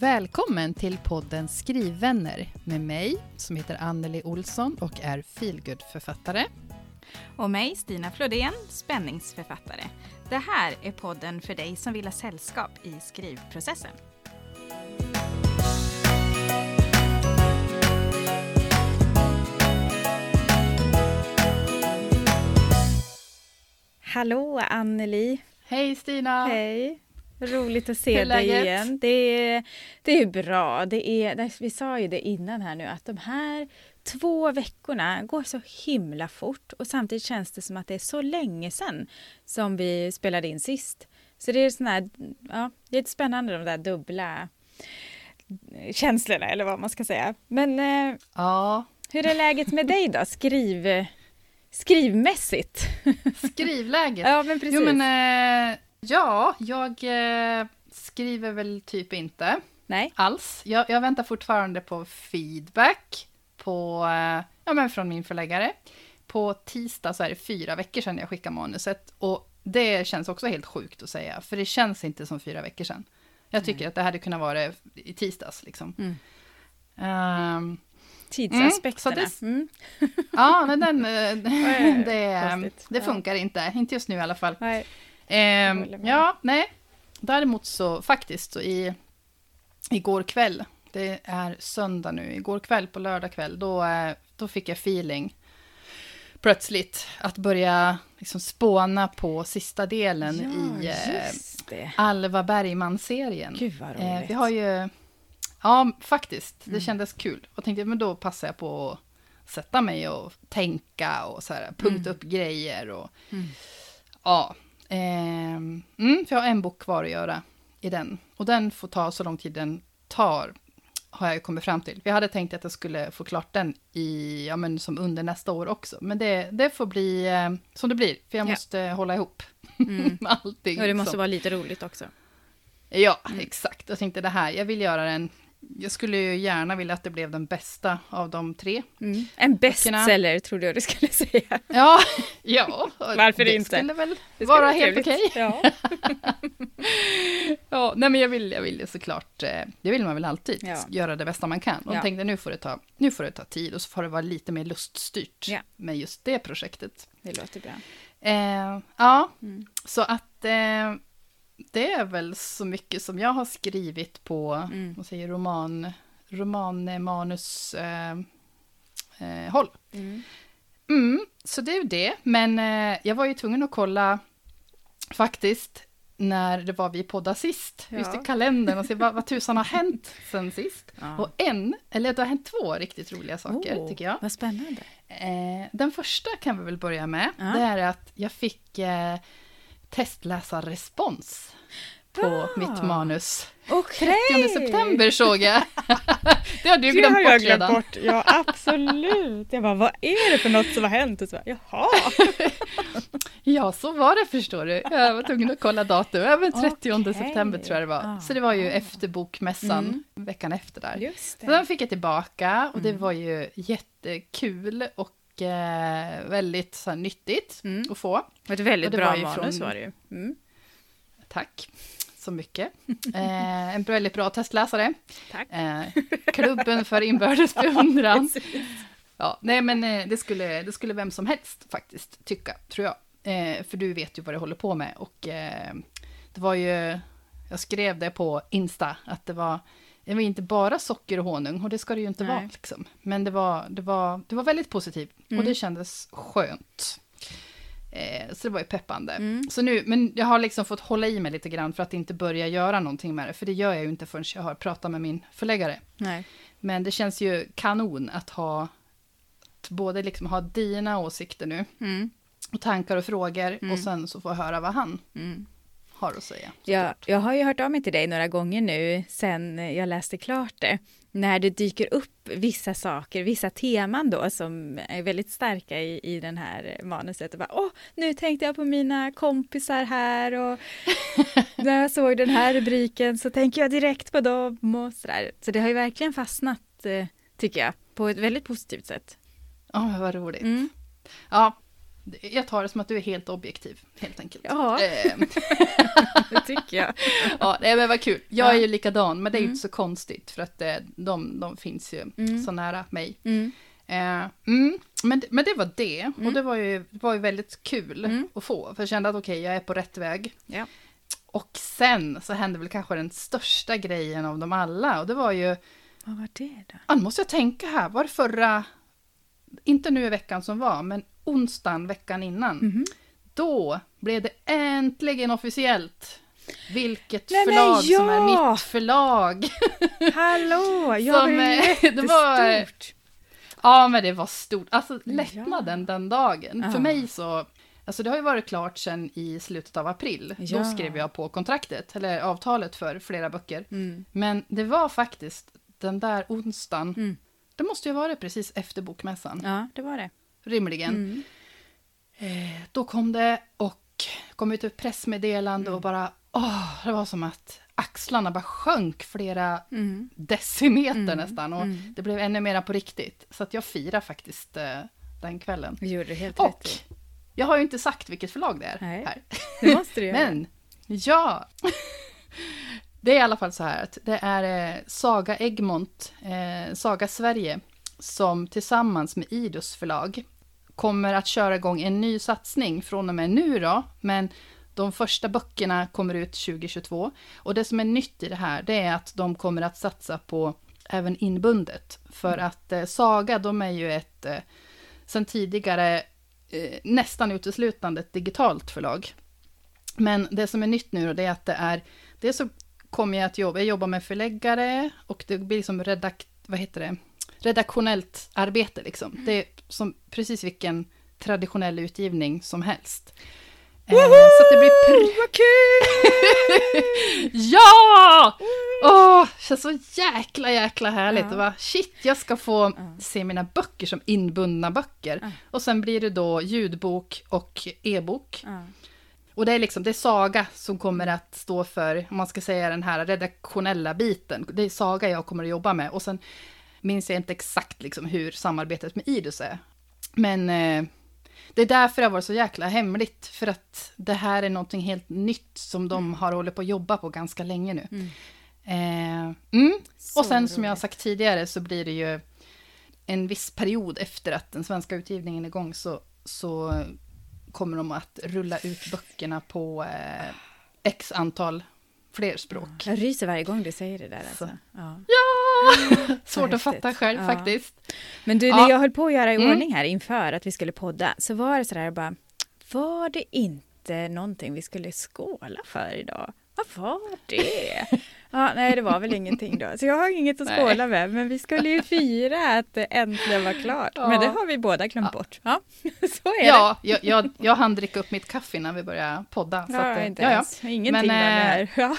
Välkommen till podden Skrivvänner med mig som heter Anneli Olsson och är feelgood-författare. Och mig, Stina Flodén, spänningsförfattare. Det här är podden för dig som vill ha sällskap i skrivprocessen. Hallå Anneli! Hej Stina! Hej! Roligt att se dig igen. Det är, det är bra. Det är, vi sa ju det innan här nu att de här två veckorna går så himla fort och samtidigt känns det som att det är så länge sedan som vi spelade in sist. Så det är sån här, ja, det är spännande de där dubbla känslorna eller vad man ska säga. Men eh, ja. hur är läget med dig då? Skriv, skrivmässigt? Skrivläget? ja, men precis. Jo, men, eh, ja, jag eh, skriver väl typ inte. Nej. Alls. Jag, jag väntar fortfarande på feedback på, eh, ja, men från min förläggare. På tisdag så är det fyra veckor sedan jag skickade manuset. Och det känns också helt sjukt att säga, för det känns inte som fyra veckor sedan. Jag tycker mm. att det hade kunnat vara i tisdags. Liksom. Mm. Um, Tidsaspekterna. Mm, det, mm. ja, men den, eh, det, det funkar inte. Inte just nu i alla fall. Nej. Um, ja, nej. Däremot så faktiskt så i igår kväll det är söndag nu, igår kväll på lördag kväll, då, eh, då fick jag feeling plötsligt att börja liksom spåna på sista delen ja, i eh, Alva Bergman-serien. Gud vad roligt. Eh, vi har ju, ja faktiskt, det mm. kändes kul. Och tänkte, men då passar jag på att sätta mig och tänka och så här, punkta mm. upp grejer och mm. ja. Eh, mm, för jag har en bok kvar att göra i den. Och den får ta så lång tid den tar har jag kommit fram till. Vi hade tänkt att jag skulle få klart den i, ja, men som under nästa år också. Men det, det får bli eh, som det blir, för jag ja. måste hålla ihop mm. allting. Och det måste så. vara lite roligt också. Ja, mm. exakt. Jag tänkte det här, jag vill göra den jag skulle ju gärna vilja att det blev den bästa av de tre. Mm. En bestseller trodde jag du skulle säga. Ja, ja varför det inte? Skulle väl det skulle vara helt okej. Okay. Ja. ja, nej men jag vill, jag vill såklart, eh, det vill man väl alltid, ja. göra det bästa man kan. Och ja. tänkte nu får, det ta, nu får det ta tid och så får det vara lite mer luststyrt ja. med just det projektet. Det låter bra. Eh, ja, mm. så att eh, det är väl så mycket som jag har skrivit på, mm. vad säger roman, romanmanus eh, eh, håll. Mm. Mm, så det är ju det, men eh, jag var ju tvungen att kolla faktiskt när det var vi poddade sist, ja. just i kalendern och se vad, vad tusan har hänt sen sist. Ja. Och en, eller det har hänt två riktigt roliga saker oh, tycker jag. Vad spännande. Eh, den första kan vi väl börja med, ja. det är att jag fick eh, testläsarrespons på ah. mitt manus. Okay. 30 september såg jag. det har du glömt har bort jag glömt bort. Ja, absolut. Jag bara, vad är det för något som har hänt? Och så bara, Jaha. ja, så var det förstår du. Jag var tvungen att kolla datum. Även 30 okay. september tror jag det var. Ah. Så det var ju efter bokmässan, mm. veckan efter där. Just det. Så den fick jag tillbaka och det mm. var ju jättekul och eh, väldigt så här, nyttigt mm. att få. Ett väldigt bra var manus från... var det ju. Mm. Tack så mycket. Eh, en väldigt bra testläsare. Tack. Eh, klubben för inbördes beundran. ja, nej, men eh, det, skulle, det skulle vem som helst faktiskt tycka, tror jag. Eh, för du vet ju vad du håller på med. Och eh, det var ju, jag skrev det på Insta, att det var det var inte bara socker och honung, och det ska det ju inte Nej. vara. Liksom. Men det var, det, var, det var väldigt positivt, mm. och det kändes skönt. Eh, så det var ju peppande. Mm. Så nu, men jag har liksom fått hålla i mig lite grann för att inte börja göra någonting med det, för det gör jag ju inte förrän jag har pratat med min förläggare. Nej. Men det känns ju kanon att ha, att både liksom ha dina åsikter nu, mm. och tankar och frågor, och sen så få höra vad han mm har att säga. Ja, jag har ju hört av mig till dig några gånger nu sen jag läste klart det. När det dyker upp vissa saker, vissa teman då som är väldigt starka i, i den här manuset. Och bara, Åh, nu tänkte jag på mina kompisar här och när jag såg den här rubriken så tänker jag direkt på dem och sådär. Så det har ju verkligen fastnat, eh, tycker jag, på ett väldigt positivt sätt. Ja, oh, vad roligt. Mm. Ja, jag tar det som att du är helt objektiv, helt enkelt. Ja, Ehm, det tycker jag. ja, men vad kul. Jag Ja. är ju likadan, men det är ju Mm. inte så konstigt för att eh, de, de finns ju Mm. så nära mig. Mm. Eh, mm, men, men det var det, Mm. och det var ju, det var ju väldigt kul Mm. att få. För jag kände att okej, jag är på rätt väg. Ja. Och sen så hände väl kanske den största grejen av dem alla, och det var ju, Vad var det då? ah, nu måste jag tänka här, var det förra, inte nu i veckan som var, men onsdagen veckan innan. Mhm. Då blev det äntligen officiellt vilket Nej, men förlag som är ja! mitt förlag. Hallå, jag Som, var eh, det var, eh, jättestort. Ja, men det var stort. Alltså Ja. lättnaden den dagen. Ja. För mig så, alltså det har ju varit klart sedan i slutet av april. Ja. Då skrev jag på kontraktet, eller avtalet för flera böcker. Mm. Men det var faktiskt den där onsdagen, Mm. det måste ju ha varit precis efter bokmässan, Ja, det var det. Rimligen. Mm. Eh, då kom det och kom ut ett pressmeddelande Mm. och bara, åh, det var som att axlarna bara sjönk flera Mm. decimeter Mm, nästan. Och mm. det blev ännu mera på riktigt. Så att jag firar faktiskt eh, den kvällen. Det gjorde du helt Och rätt i. jag har ju inte sagt vilket förlag det är Nej. här. Det måste du göra. Men, ja. Det är i alla fall så här att det är eh, Saga Egmont, eh, Saga Sverige, som tillsammans med Idus förlag kommer att köra igång en ny satsning från och med nu då, men de första böckerna kommer ut 2022. Och det som är nytt i det här, det är att de kommer att satsa på även inbundet. För att eh, Saga, de är ju ett eh, sen tidigare eh, nästan uteslutande ett digitalt förlag. Men det som är nytt nu då, det är att det är, det så kommer jag att jobba, jag jobbar med förläggare och det blir som redak, vad heter det, redaktionellt arbete liksom. Det är som precis vilken traditionell utgivning som helst. Eh, så att det blir pr- Vad kul! Ja! Åh, känns så jäkla jäkla härligt. Ja. Var shit, jag ska få Ja. se mina böcker som inbundna böcker. Ja. Och sen blir det då ljudbok och e-bok. Ja. Och det är liksom, det är Saga som kommer att stå för, om man ska säga den här redaktionella biten. Det är Saga jag kommer att jobba med. Och sen minns jag inte exakt liksom hur samarbetet med Idus är. Men eh, det är därför det har varit så jäkla hemligt. För att det här är någonting helt nytt som de har hållit på att jobba på ganska länge nu. Mm. Eh, mm. Och sen som jag har roligt. sagt tidigare så blir det ju en viss period efter att den svenska utgivningen är igång så, så kommer de att rulla ut böckerna på eh, x antal fler språk. Jag ryser varje gång du säger det där. Alltså. Så. Ja. Ja! Svårt att fatta själv Ja. faktiskt. Men du, när jag höll på att göra i Mm. ordning här inför att vi skulle podda, så var det sådär bara, var det inte någonting vi skulle skåla för idag? Vad var det? Ja, nej, det var väl ingenting då. Så jag har inget att Nej. skåla med, men vi skulle ju fira att det äntligen var klart. Ja. Men det har vi båda glömt Ja. bort. Ja, så är det. Ja, jag, jag, jag hann dricka upp mitt kaffe innan vi började podda. Så Ja, att, eh, inte ja, ja. Ingenting Men, med eh, här. Ja.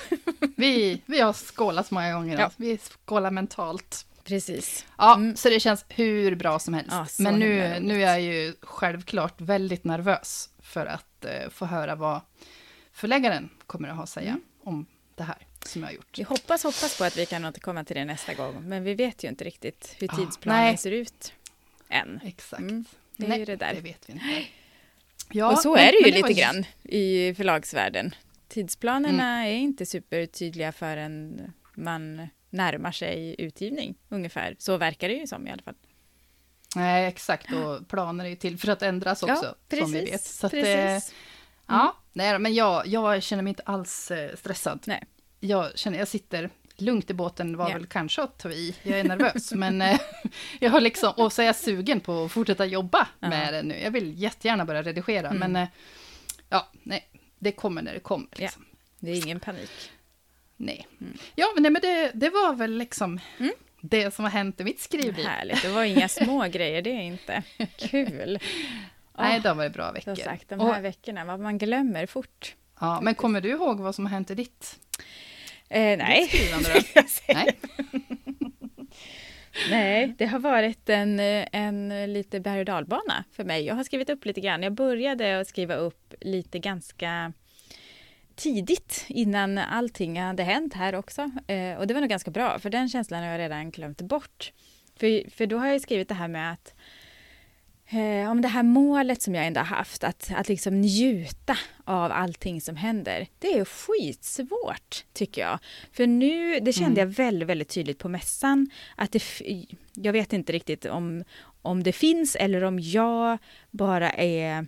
Vi, vi har skålat många gånger. Ja. Ja. Vi skålar mentalt. Precis. Ja, Mm. så det känns hur bra som helst. Ja, Men nu, nu är jag ju självklart väldigt nervös för att eh, få höra vad förläggaren kommer att ha att säga Mm. om det här som jag har gjort. Vi hoppas, hoppas på att vi kan återkomma till det nästa gång, men vi vet ju inte riktigt hur Ja, tidsplanen nej. ser ut än. Exakt. Mm, det är Nej, ju det där. det vet vi inte. Ja, och så men- är det ju men lite var- grann i förlagsvärlden. Tidsplanerna Mm. är inte supertydliga förrän man närmar sig utgivning ungefär. Så verkar det ju som i alla fall. Nej, exakt. Och planer är ju till för att ändras också, som vi vet. Så att, eh, precis. ja, nej, men jag, jag känner mig inte alls eh, stressad. Nej. Jag känner, jag sitter lugnt i båten, var Ja. väl kanske att ta i. Jag är nervös, men eh, jag har liksom, och så är jag sugen på att fortsätta jobba Ja. med det nu. Jag vill jättegärna börja redigera, Mm. men eh, ja, nej, det kommer när det kommer. Liksom. Det är ingen panik. Nej. Mm. Ja, men, nej, men det, det var väl liksom Mm. det som har hänt i mitt skrivliv. Härligt, det var inga små grejer, det är inte. Kul. Nej, Ah, det var bra veckor. Som sagt, de Och- här veckorna, vad man glömmer fort. Ja, men kommer du ihåg vad som har hänt i ditt, Eh, nej. Nej. Nej, det har varit en, en lite berg och dalbana för mig. Jag har skrivit upp lite grann. Jag började att skriva upp lite ganska tidigt innan allting hade hänt här också. Eh, och det var nog ganska bra, för den känslan har jag redan glömt bort. För, för då har jag skrivit det här med att eh, om det här målet som jag ändå har haft, att, att liksom njuta av allting som händer. Det är skitsvårt, tycker jag. För nu, det kände mm. jag väldigt, väldigt tydligt på mässan, att det, jag vet inte riktigt om, om det finns eller om jag bara är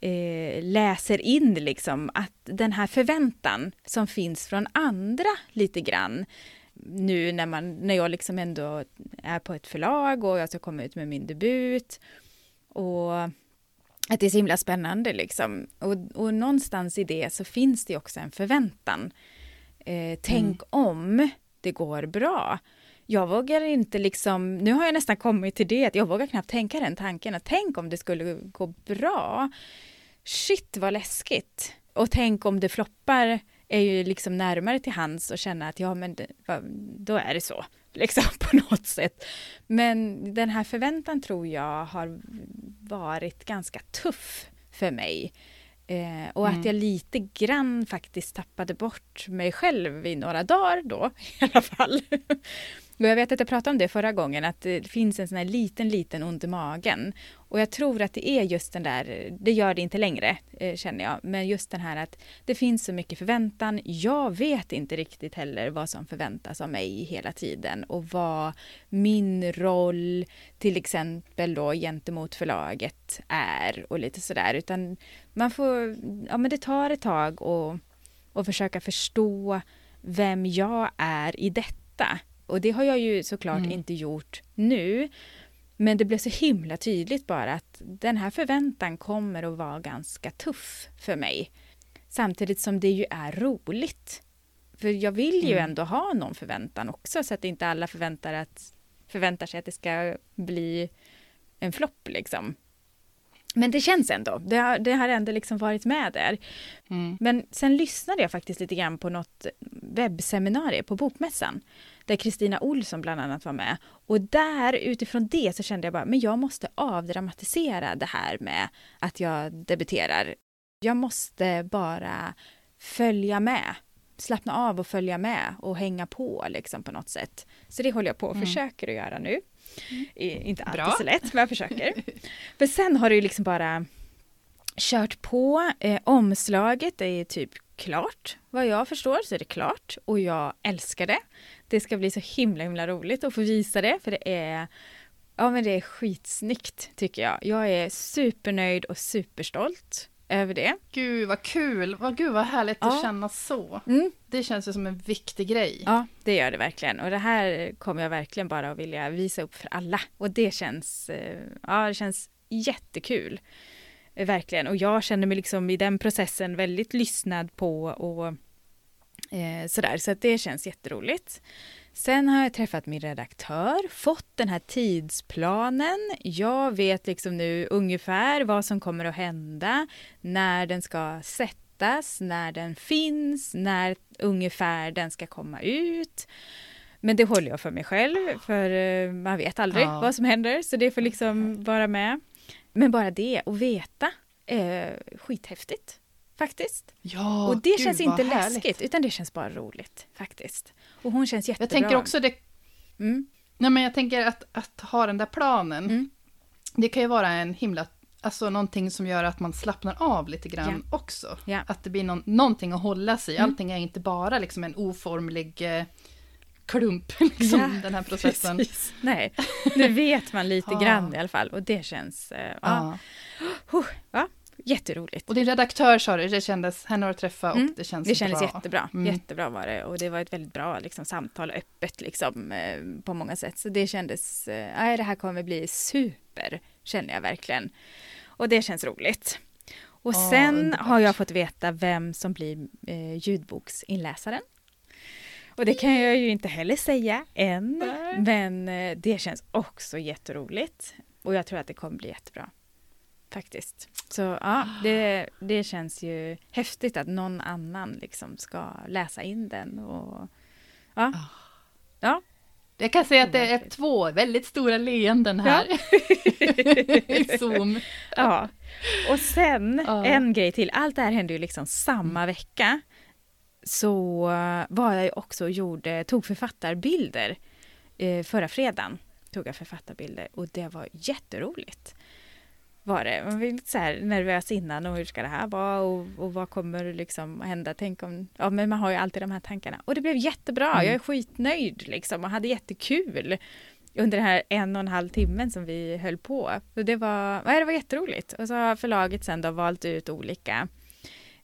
eh, läser in liksom att den här förväntan som finns från andra lite grann nu när, man, när jag liksom ändå är på ett förlag och jag ska komma ut med min debut och att det är så himla spännande liksom. Och, och någonstans i det så finns det också en förväntan. Eh, tänk mm. om det går bra. Jag vågar inte liksom, nu har jag nästan kommit till det att jag vågar knappt tänka den tanken att tänk om det skulle gå bra. Shit vad läskigt. Och tänk om det floppar är ju liksom närmare till hands och känna att ja men det, då är det så liksom på något sätt. Men den här förväntan tror jag har varit ganska tuff för mig. Eh, och mm. att jag lite grann faktiskt tappade bort mig själv i några dagar då i alla fall. Men jag vet att jag pratade om det förra gången, att det finns en sån här liten, liten ont i magen. Och jag tror att det är just den där, det gör det inte längre, eh, känner jag, men just den här att det finns så mycket förväntan. Jag vet inte riktigt heller vad som förväntas av mig hela tiden och vad min roll, till exempel då gentemot förlaget, är och lite sådär, utan man får, ja men det tar ett tag och, och försöka förstå vem jag är i detta. Och det har jag ju såklart mm. inte gjort nu. Men det blev så himla tydligt bara att den här förväntan kommer att vara ganska tuff för mig. Samtidigt som det ju är roligt. För jag vill ju mm. ändå ha någon förväntan också så att inte alla förväntar, att, förväntar sig att det ska bli en flopp liksom. Men det känns ändå, det har, det har ändå liksom varit med där. Mm. Men sen lyssnade jag faktiskt lite grann på något webbseminarium på Bokmässan där Kristina Olsson bland annat var med. Och där utifrån det så kände jag bara, men jag måste avdramatisera det här med att jag debuterar. Jag måste bara följa med, slappna av och följa med och hänga på liksom på något sätt. Så det håller jag på och mm. försöker att göra nu. Mm. Inte alltid Bra. så lätt, men jag försöker. För sen har det ju liksom bara kört på. Eh, omslaget är typ klart. Vad jag förstår så är det klart och jag älskar det. Det ska bli så himla himla roligt att få visa det för det är Ja men det är skitsnyggt tycker jag. Jag är supernöjd och superstolt över det. Gud vad kul! Vad, gud vad härligt ja. att känna så. Mm. Det känns ju som en viktig grej. Ja, det gör det verkligen. Och det här kommer jag verkligen bara att vilja visa upp för alla. Och det känns, eh, ja det känns jättekul. Verkligen. Och jag känner mig liksom i den processen väldigt lyssnad på och eh, sådär. Så att det känns jätteroligt. Sen har jag träffat min redaktör, fått den här tidsplanen. Jag vet liksom nu ungefär vad som kommer att hända, när den ska sättas, när den finns, när ungefär den ska komma ut. Men det håller jag för mig själv, för eh, man vet aldrig ja. vad som händer, så det får liksom vara med. Men bara det, att veta, är skithäftigt. Faktiskt. Ja, och det gud, känns inte läskigt, utan det känns bara roligt. Faktiskt. Och hon känns jättebra. Jag tänker också det... Mm. Nej, men jag tänker att, att ha den där planen, mm. det kan ju vara en himla... Alltså någonting som gör att man slappnar av lite grann ja. också. Ja. Att det blir någon, någonting att hålla sig i. Mm. Allting är inte bara liksom en oformlig eh, klump, liksom, ja, den här processen. Precis. Nej, nu vet man lite grann i alla fall och det känns... Uh, ja. Uh, ja, jätteroligt. Och din redaktör sa det, det kändes, henne har du träffat och mm. det känns Det kändes bra. jättebra, mm. jättebra var det och det var ett väldigt bra liksom, samtal, öppet liksom eh, på många sätt. Så det kändes, eh, det här kommer bli super, känner jag verkligen. Och det känns roligt. Och oh, sen underbart. har jag fått veta vem som blir eh, ljudboksinläsaren. Och det kan jag ju inte heller säga än, Nej. men eh, det känns också jätteroligt. Och jag tror att det kommer bli jättebra. Faktiskt. Så ja, det, det känns ju häftigt att någon annan liksom ska läsa in den. Och, ja. Ah. ja. Jag kan säga att det är två väldigt stora leenden här i Zoom. Ja. Och sen en grej till, allt det här hände ju liksom samma vecka. Så var jag ju också och gjorde, tog författarbilder eh, förra fredagen. Tog jag författarbilder och det var jätteroligt. Var det. Man var lite så här nervös innan och hur ska det här vara och, och vad kommer liksom hända? Tänk om, ja men man har ju alltid de här tankarna. Och det blev jättebra, mm. jag är skitnöjd liksom och hade jättekul under den här en och en halv timmen som vi höll på. Så det var, ja, det var jätteroligt. Och så har förlaget sen då valt ut olika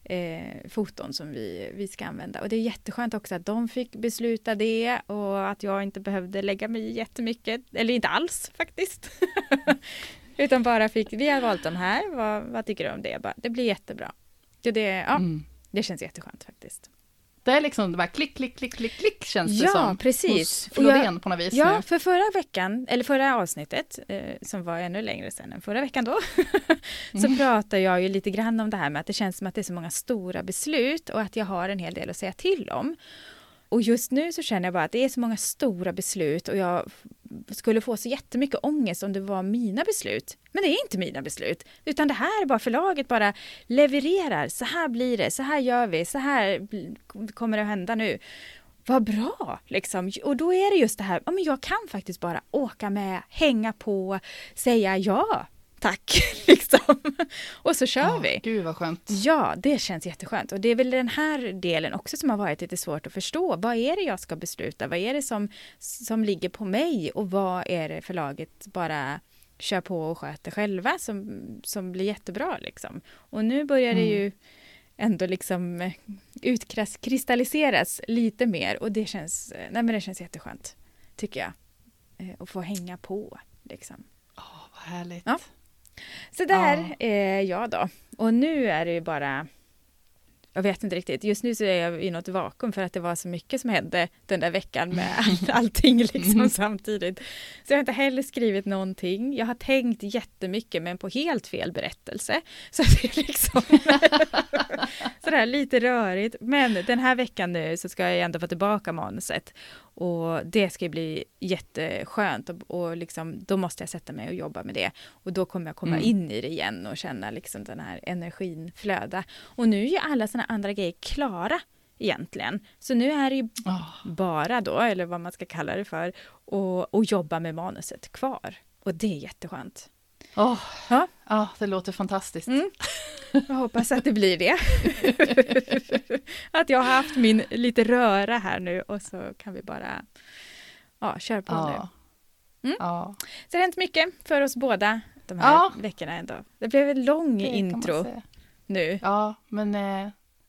eh, foton som vi, vi ska använda. Och det är jätteskönt också att de fick besluta det och att jag inte behövde lägga mig jättemycket, eller inte alls faktiskt. Utan bara fick, vi har valt de här, vad, vad tycker du om det? Bara, det blir jättebra. Det, det, ja, mm. det känns jätteskönt faktiskt. Det är liksom det bara klick, klick, klick, klick, klick känns det ja, som. Ja, precis. Florén på något vis. Ja, nu. för förra veckan, eller förra avsnittet, eh, som var ännu längre sedan än förra veckan då, så mm. pratade jag ju lite grann om det här med att det känns som att det är så många stora beslut och att jag har en hel del att säga till om. Och just nu så känner jag bara att det är så många stora beslut och jag skulle få så jättemycket ångest om det var mina beslut. Men det är inte mina beslut, utan det här är bara förlaget bara levererar. Så här blir det, så här gör vi, så här kommer det att hända nu. Vad bra! Liksom. Och då är det just det här, ja, men jag kan faktiskt bara åka med, hänga på, säga ja tack, liksom. Och så kör oh, vi. Gud vad skönt. Ja, det känns jätteskönt. Och det är väl den här delen också som har varit lite svårt att förstå. Vad är det jag ska besluta? Vad är det som, som ligger på mig? Och vad är det förlaget bara kör på och sköter själva som, som blir jättebra liksom. Och nu börjar det mm. ju ändå liksom utkristalliseras lite mer och det känns, nej men det känns jätteskönt, tycker jag. Eh, att få hänga på liksom. Åh, oh, vad härligt. Ja. Så där ja. är jag då. Och nu är det ju bara jag vet inte riktigt. Just nu så är jag i något vakuum för att det var så mycket som hände den där veckan med all, allting liksom mm. samtidigt. Så jag har inte heller skrivit någonting. Jag har tänkt jättemycket men på helt fel berättelse. Så det är liksom sådär lite rörigt. Men den här veckan nu så ska jag ändå få tillbaka manuset och det ska bli jätteskönt och, och liksom, då måste jag sätta mig och jobba med det. Och då kommer jag komma mm. in i det igen och känna liksom den här energin flöda. Och nu är ju alla sådana andra grejer klara egentligen. Så nu är det ju oh. bara då, eller vad man ska kalla det för, och, jobba med manuset kvar. Och det är jätteskönt. Oh, ja. ja, det låter fantastiskt. Mm. Jag hoppas att det blir det. att jag har haft min lite röra här nu och så kan vi bara ja, köra på ja. nu. Mm. Ja. Så det har hänt mycket för oss båda de här ja. veckorna ändå. Det blev en lång det intro nu. Ja, men eh,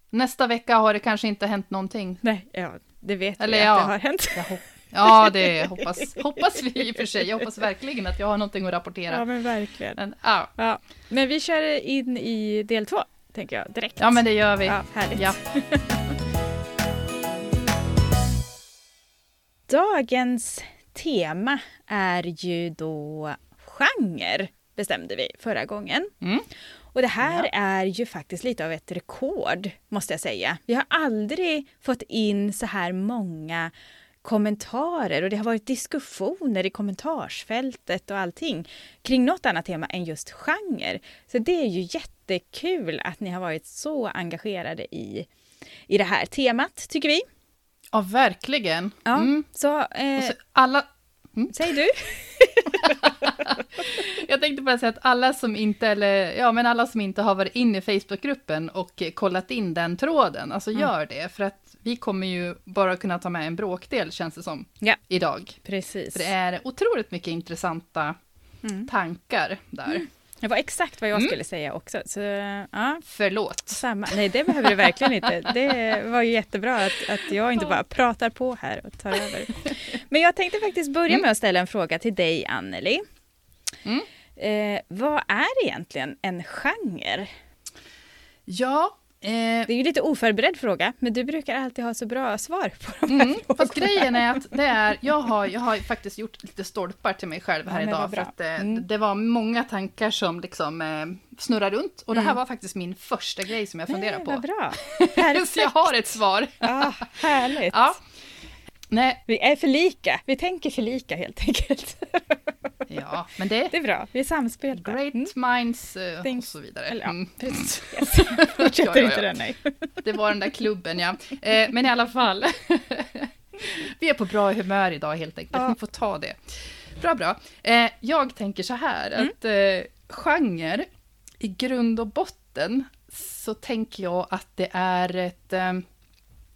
nästa vecka har det kanske inte hänt någonting. Nej, ja, det vet Eller vi ja, att det har hänt. Ja, det hoppas, hoppas vi i och för sig. Jag hoppas verkligen att jag har någonting att rapportera. Ja, men verkligen. Men, ja. Ja. men vi kör in i del två, tänker jag, direkt. Ja, men det gör vi. Ja, härligt. Ja. Dagens tema är ju då genre, bestämde vi förra gången. Mm. Och det här ja. är ju faktiskt lite av ett rekord, måste jag säga. Vi har aldrig fått in så här många kommentarer och det har varit diskussioner i kommentarsfältet och allting kring något annat tema än just genre. Så det är ju jättekul att ni har varit så engagerade i, i det här temat, tycker vi. Ja, verkligen. Ja, mm. så, eh, så alla... Mm. Säg du. jag tänkte bara säga att alla som inte, eller ja, men alla som inte har varit inne i Facebookgruppen och kollat in den tråden, alltså mm. gör det, för att vi kommer ju bara kunna ta med en bråkdel, känns det som, ja. idag. Precis. För det är otroligt mycket intressanta mm. tankar där. Mm. Det var exakt vad jag mm. skulle säga också. Så, ja. Förlåt. Samma. Nej, det behöver du verkligen inte. Det var ju jättebra att, att jag inte bara pratar på här och tar över. Men jag tänkte faktiskt börja mm. med att ställa en fråga till dig, Anneli. Mm. Eh, vad är egentligen en genre? Ja, det är ju lite oförberedd fråga, men du brukar alltid ha så bra svar på de här mm, frågorna. Fast grejen är att det är, jag har, jag har faktiskt gjort lite stolpar till mig själv här ja, idag, för att eh, mm. det var många tankar som liksom eh, snurrar runt, och det här mm. var faktiskt min första grej som jag funderade på. Vad bra! så jag har ett svar. Ja, härligt! Ja. Nej. Vi är för lika, vi tänker för lika helt enkelt. Ja, men det, det är bra. Vi är samspelta. Great mm. minds uh, och så vidare. Eller, ja, mm. Yes. Fortsätter ja, ja, inte den, nej. Det var den där klubben, ja. Eh, men i alla fall. Vi är på bra humör idag helt enkelt. Ja. Ni får ta det. Bra, bra. Eh, jag tänker så här, mm. att eh, genre, i grund och botten, så tänker jag att det är ett, eh,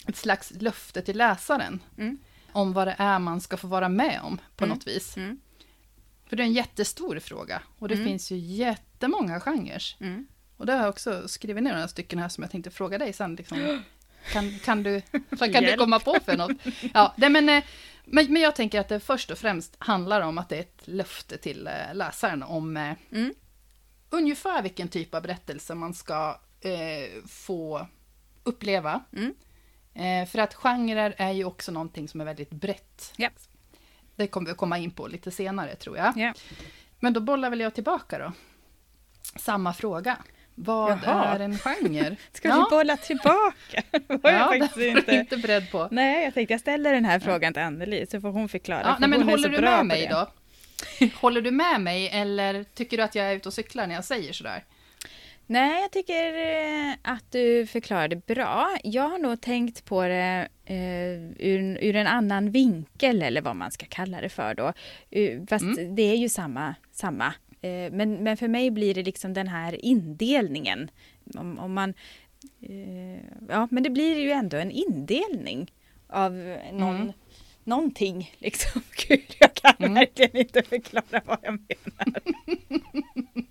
ett slags löfte till läsaren. Mm. Om vad det är man ska få vara med om på mm. något vis. Mm. För det är en jättestor fråga och det mm. finns ju jättemånga genrer. Mm. Och det har jag också skrivit ner några stycken här som jag tänkte fråga dig sen. Liksom. Kan, kan, du, vad kan du komma på för något? Ja, det, men, eh, men, men jag tänker att det först och främst handlar om att det är ett löfte till eh, läsaren om eh, mm. ungefär vilken typ av berättelse man ska eh, få uppleva. Mm. Eh, för att genrer är ju också någonting som är väldigt brett. Yep. Det kommer vi komma in på lite senare tror jag. Yep. Men då bollar väl jag tillbaka då. Samma fråga. Vad Jaha. är en genre? Ska ja. vi bolla tillbaka? var ja, jag faktiskt inte. inte beredd på. Nej, jag tänkte jag ställer den här frågan till Anneli så får hon förklara. Ja, nej, men håller du med mig det. då? håller du med mig eller tycker du att jag är ute och cyklar när jag säger sådär? Nej, jag tycker eh, att du förklarade bra. Jag har nog tänkt på det eh, ur, ur, en annan vinkel eller vad man ska kalla det för då. Uh, fast mm. det är ju samma, samma Eh, men, men för mig blir det liksom den här indelningen. Om, om man, eh, ja, men det blir ju ändå en indelning av någon, mm. någonting. Liksom. Gud, jag kan mm. verkligen inte förklara vad jag menar.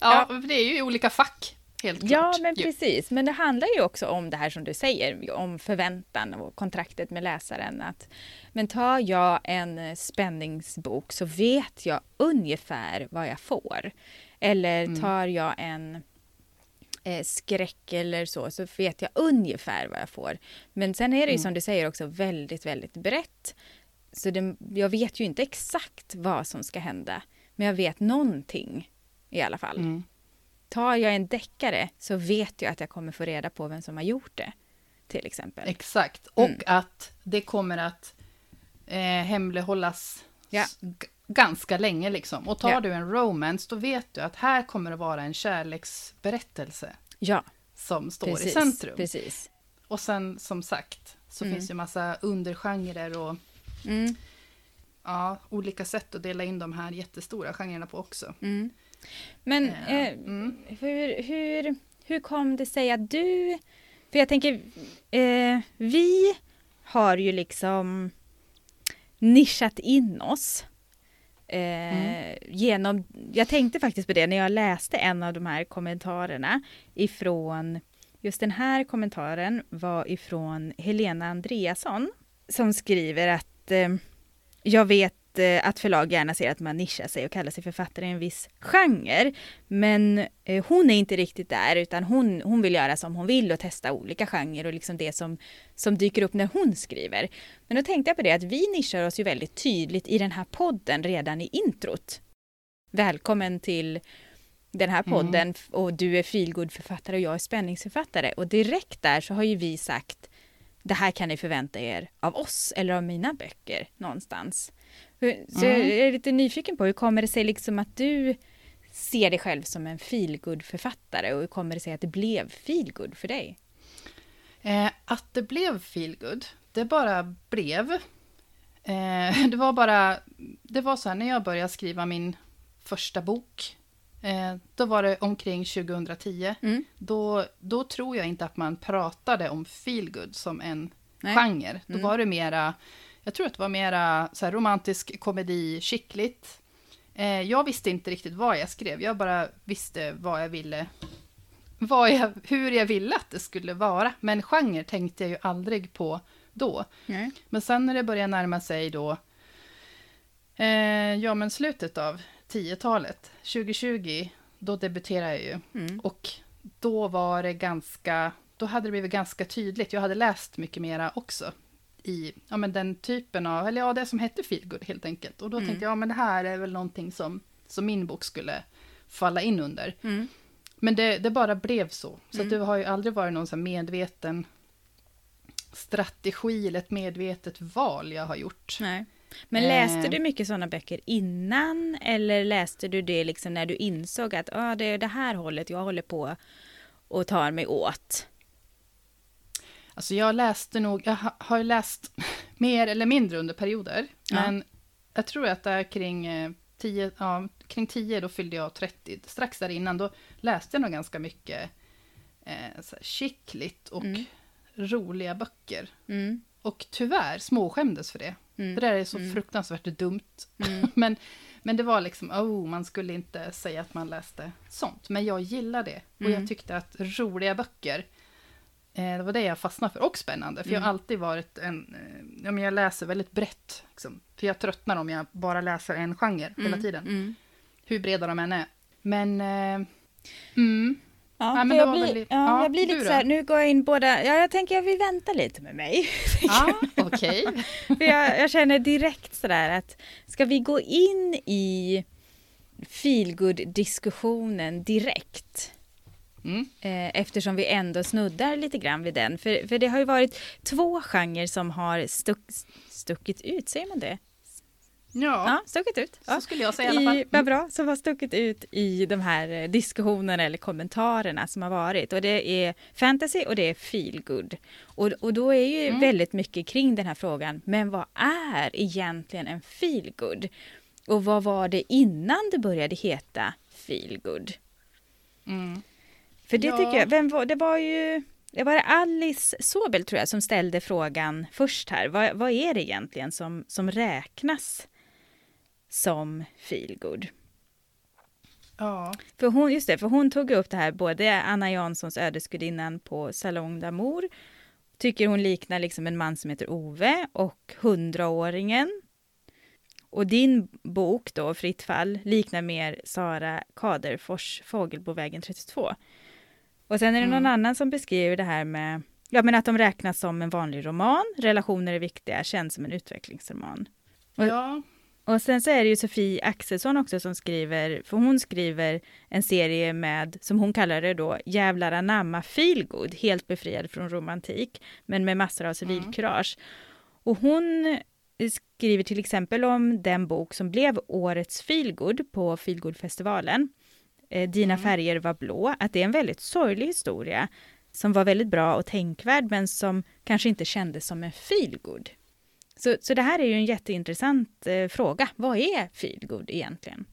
ja, ja, det är ju olika fack. Helt klart. Ja, men precis. Men det handlar ju också om det här som du säger, om förväntan och kontraktet med läsaren. Att, men tar jag en spänningsbok så vet jag ungefär vad jag får. Eller mm. tar jag en eh, skräck eller så, så vet jag ungefär vad jag får. Men sen är det ju mm. som du säger också väldigt, väldigt brett. Så det, jag vet ju inte exakt vad som ska hända, men jag vet någonting i alla fall. Mm tar jag en deckare så vet jag att jag kommer få reda på vem som har gjort det. Till exempel. Exakt, och mm. att det kommer att eh, hemlighållas ja. ganska länge liksom. Och tar ja. du en romance, då vet du att här kommer det vara en kärleksberättelse. Ja. Som står precis, i centrum. Precis. Och sen som sagt, så mm. finns det massa undergenrer och mm. ja, olika sätt att dela in de här jättestora genrerna på också. Mm. Men eh, mm. hur, hur, hur kom det sig att du... För jag tänker, eh, vi har ju liksom nischat in oss. Eh, mm. genom, jag tänkte faktiskt på det när jag läste en av de här kommentarerna ifrån, just den här kommentaren var ifrån Helena Andreasson som skriver att eh, jag vet Eh, att förlag gärna ser att man nischar sig och kallar sig författare i en viss genre. Men eh, hon är inte riktigt där utan hon, hon vill göra som hon vill och testa olika genrer och liksom det som, som dyker upp när hon skriver. Men då tänkte jag på det att vi nischar oss ju väldigt tydligt i den här podden redan i introt. Välkommen till den här podden mm. och du är feelgood-författare och jag är spänningsförfattare. Och direkt där så har ju vi sagt det här kan ni förvänta er av oss eller av mina böcker någonstans. Så mm. jag är lite nyfiken på, hur kommer det sig liksom att du ser dig själv som en feelgood författare och hur kommer det sig att det blev feelgood för dig? Eh, att det blev feelgood, det bara blev. Eh, det var bara, det var så här när jag började skriva min första bok, eh, då var det omkring 2010. Mm. Då, då tror jag inte att man pratade om feelgood som en Nej. genre. Då mm. var det mera jag tror att det var mera så romantisk komedi, skickligt. Eh, jag visste inte riktigt vad jag skrev, jag bara visste vad jag ville, vad jag, hur jag ville att det skulle vara. Men genre tänkte jag ju aldrig på då. Mm. Men sen när det började närma sig då, eh, ja men slutet av 10-talet, 2020, då debuterade jag ju. Mm. Och då var det ganska, då hade det blivit ganska tydligt, jag hade läst mycket mera också i ja, men den typen av, eller ja, det som hette feelgood helt enkelt. Och då mm. tänkte jag, ja men det här är väl någonting som, som min bok skulle falla in under. Mm. Men det, det, bara blev så. Så mm. det har ju aldrig varit någon så medveten strategi eller ett medvetet val jag har gjort. Nej. Men läste eh. du mycket sådana böcker innan eller läste du det liksom när du insåg att ah, det är det här hållet jag håller på och tar mig åt? Alltså jag läste nog, jag har läst mer eller mindre under perioder, ja. men jag tror att det är kring 10, eh, ja, kring 10 då fyllde jag 30. Strax där innan då läste jag nog ganska mycket eh, så skickligt och mm. roliga böcker. Mm. Och tyvärr småskämdes för det. Mm. Det där är så mm. fruktansvärt dumt. Mm. men, men det var liksom, oh, man skulle inte säga att man läste sånt. Men jag gillar det. Och jag mm. tyckte att roliga böcker, det var det jag fastnade för. Och spännande, för jag har mm. alltid varit en, eh, ja men jag läser väldigt brett. Liksom. För jag tröttnar om jag bara läser en genre hela tiden. Hur breda de än är. Men, eh, mm, Ja, ja jag, blir, väldigt, ja, jag blir lite så här, nu går jag in båda, ja jag tänker jag vill vänta lite med mig. Ja, okej. Okay. jag, jag, känner direkt sådär att ska vi gå in i feelgood diskussionen direkt? Mm. Eh, eftersom vi ändå snuddar lite grann vid den. För, för det har ju varit två genrer som har stuck, stuckit ut, säger man det? Ja, ja stuckit ut. Så skulle jag säga i alla fall. vad bra, som har stuckit ut i de här eh, diskussionerna eller kommentarerna som har varit. Och det är fantasy och det är feelgood. Och, och då är ju mm. väldigt mycket kring den här frågan, men vad är egentligen en feelgood? Och vad var det innan det började heta feelgood? Mm. För det ja. tycker jag, vem var, det var ju det var Alice Sobel tror jag som ställde frågan först här. Vad, vad är det egentligen som, som räknas som feelgood. Ja. För hon, just det, för hon tog upp det här, både Anna Janssons Ödesgudinnan på Salong d'Amour, tycker hon liknar liksom en man som heter Ove, och Hundraåringen. Och din bok då, Fritt fall, liknar mer Sara Kaderfors Fågelbovägen 32. Och sen är det någon mm. annan som beskriver det här med ja, men att de räknas som en vanlig roman, relationer är viktiga, känns som en utvecklingsroman. Och, ja. Och sen så är det ju Sofie Axelsson också som skriver, för hon skriver en serie med, som hon kallar det då, Jävlar anamma feelgood, helt befriad från romantik, men med massor av civilkurage. Mm. Och hon skriver till exempel om den bok som blev årets feelgood på feelgoodfestivalen, eh, Dina mm. färger var blå, att det är en väldigt sorglig historia som var väldigt bra och tänkvärd, men som kanske inte kändes som en feelgood. Så, så det här är ju en jätteintressant eh, fråga. Vad är feelgood egentligen?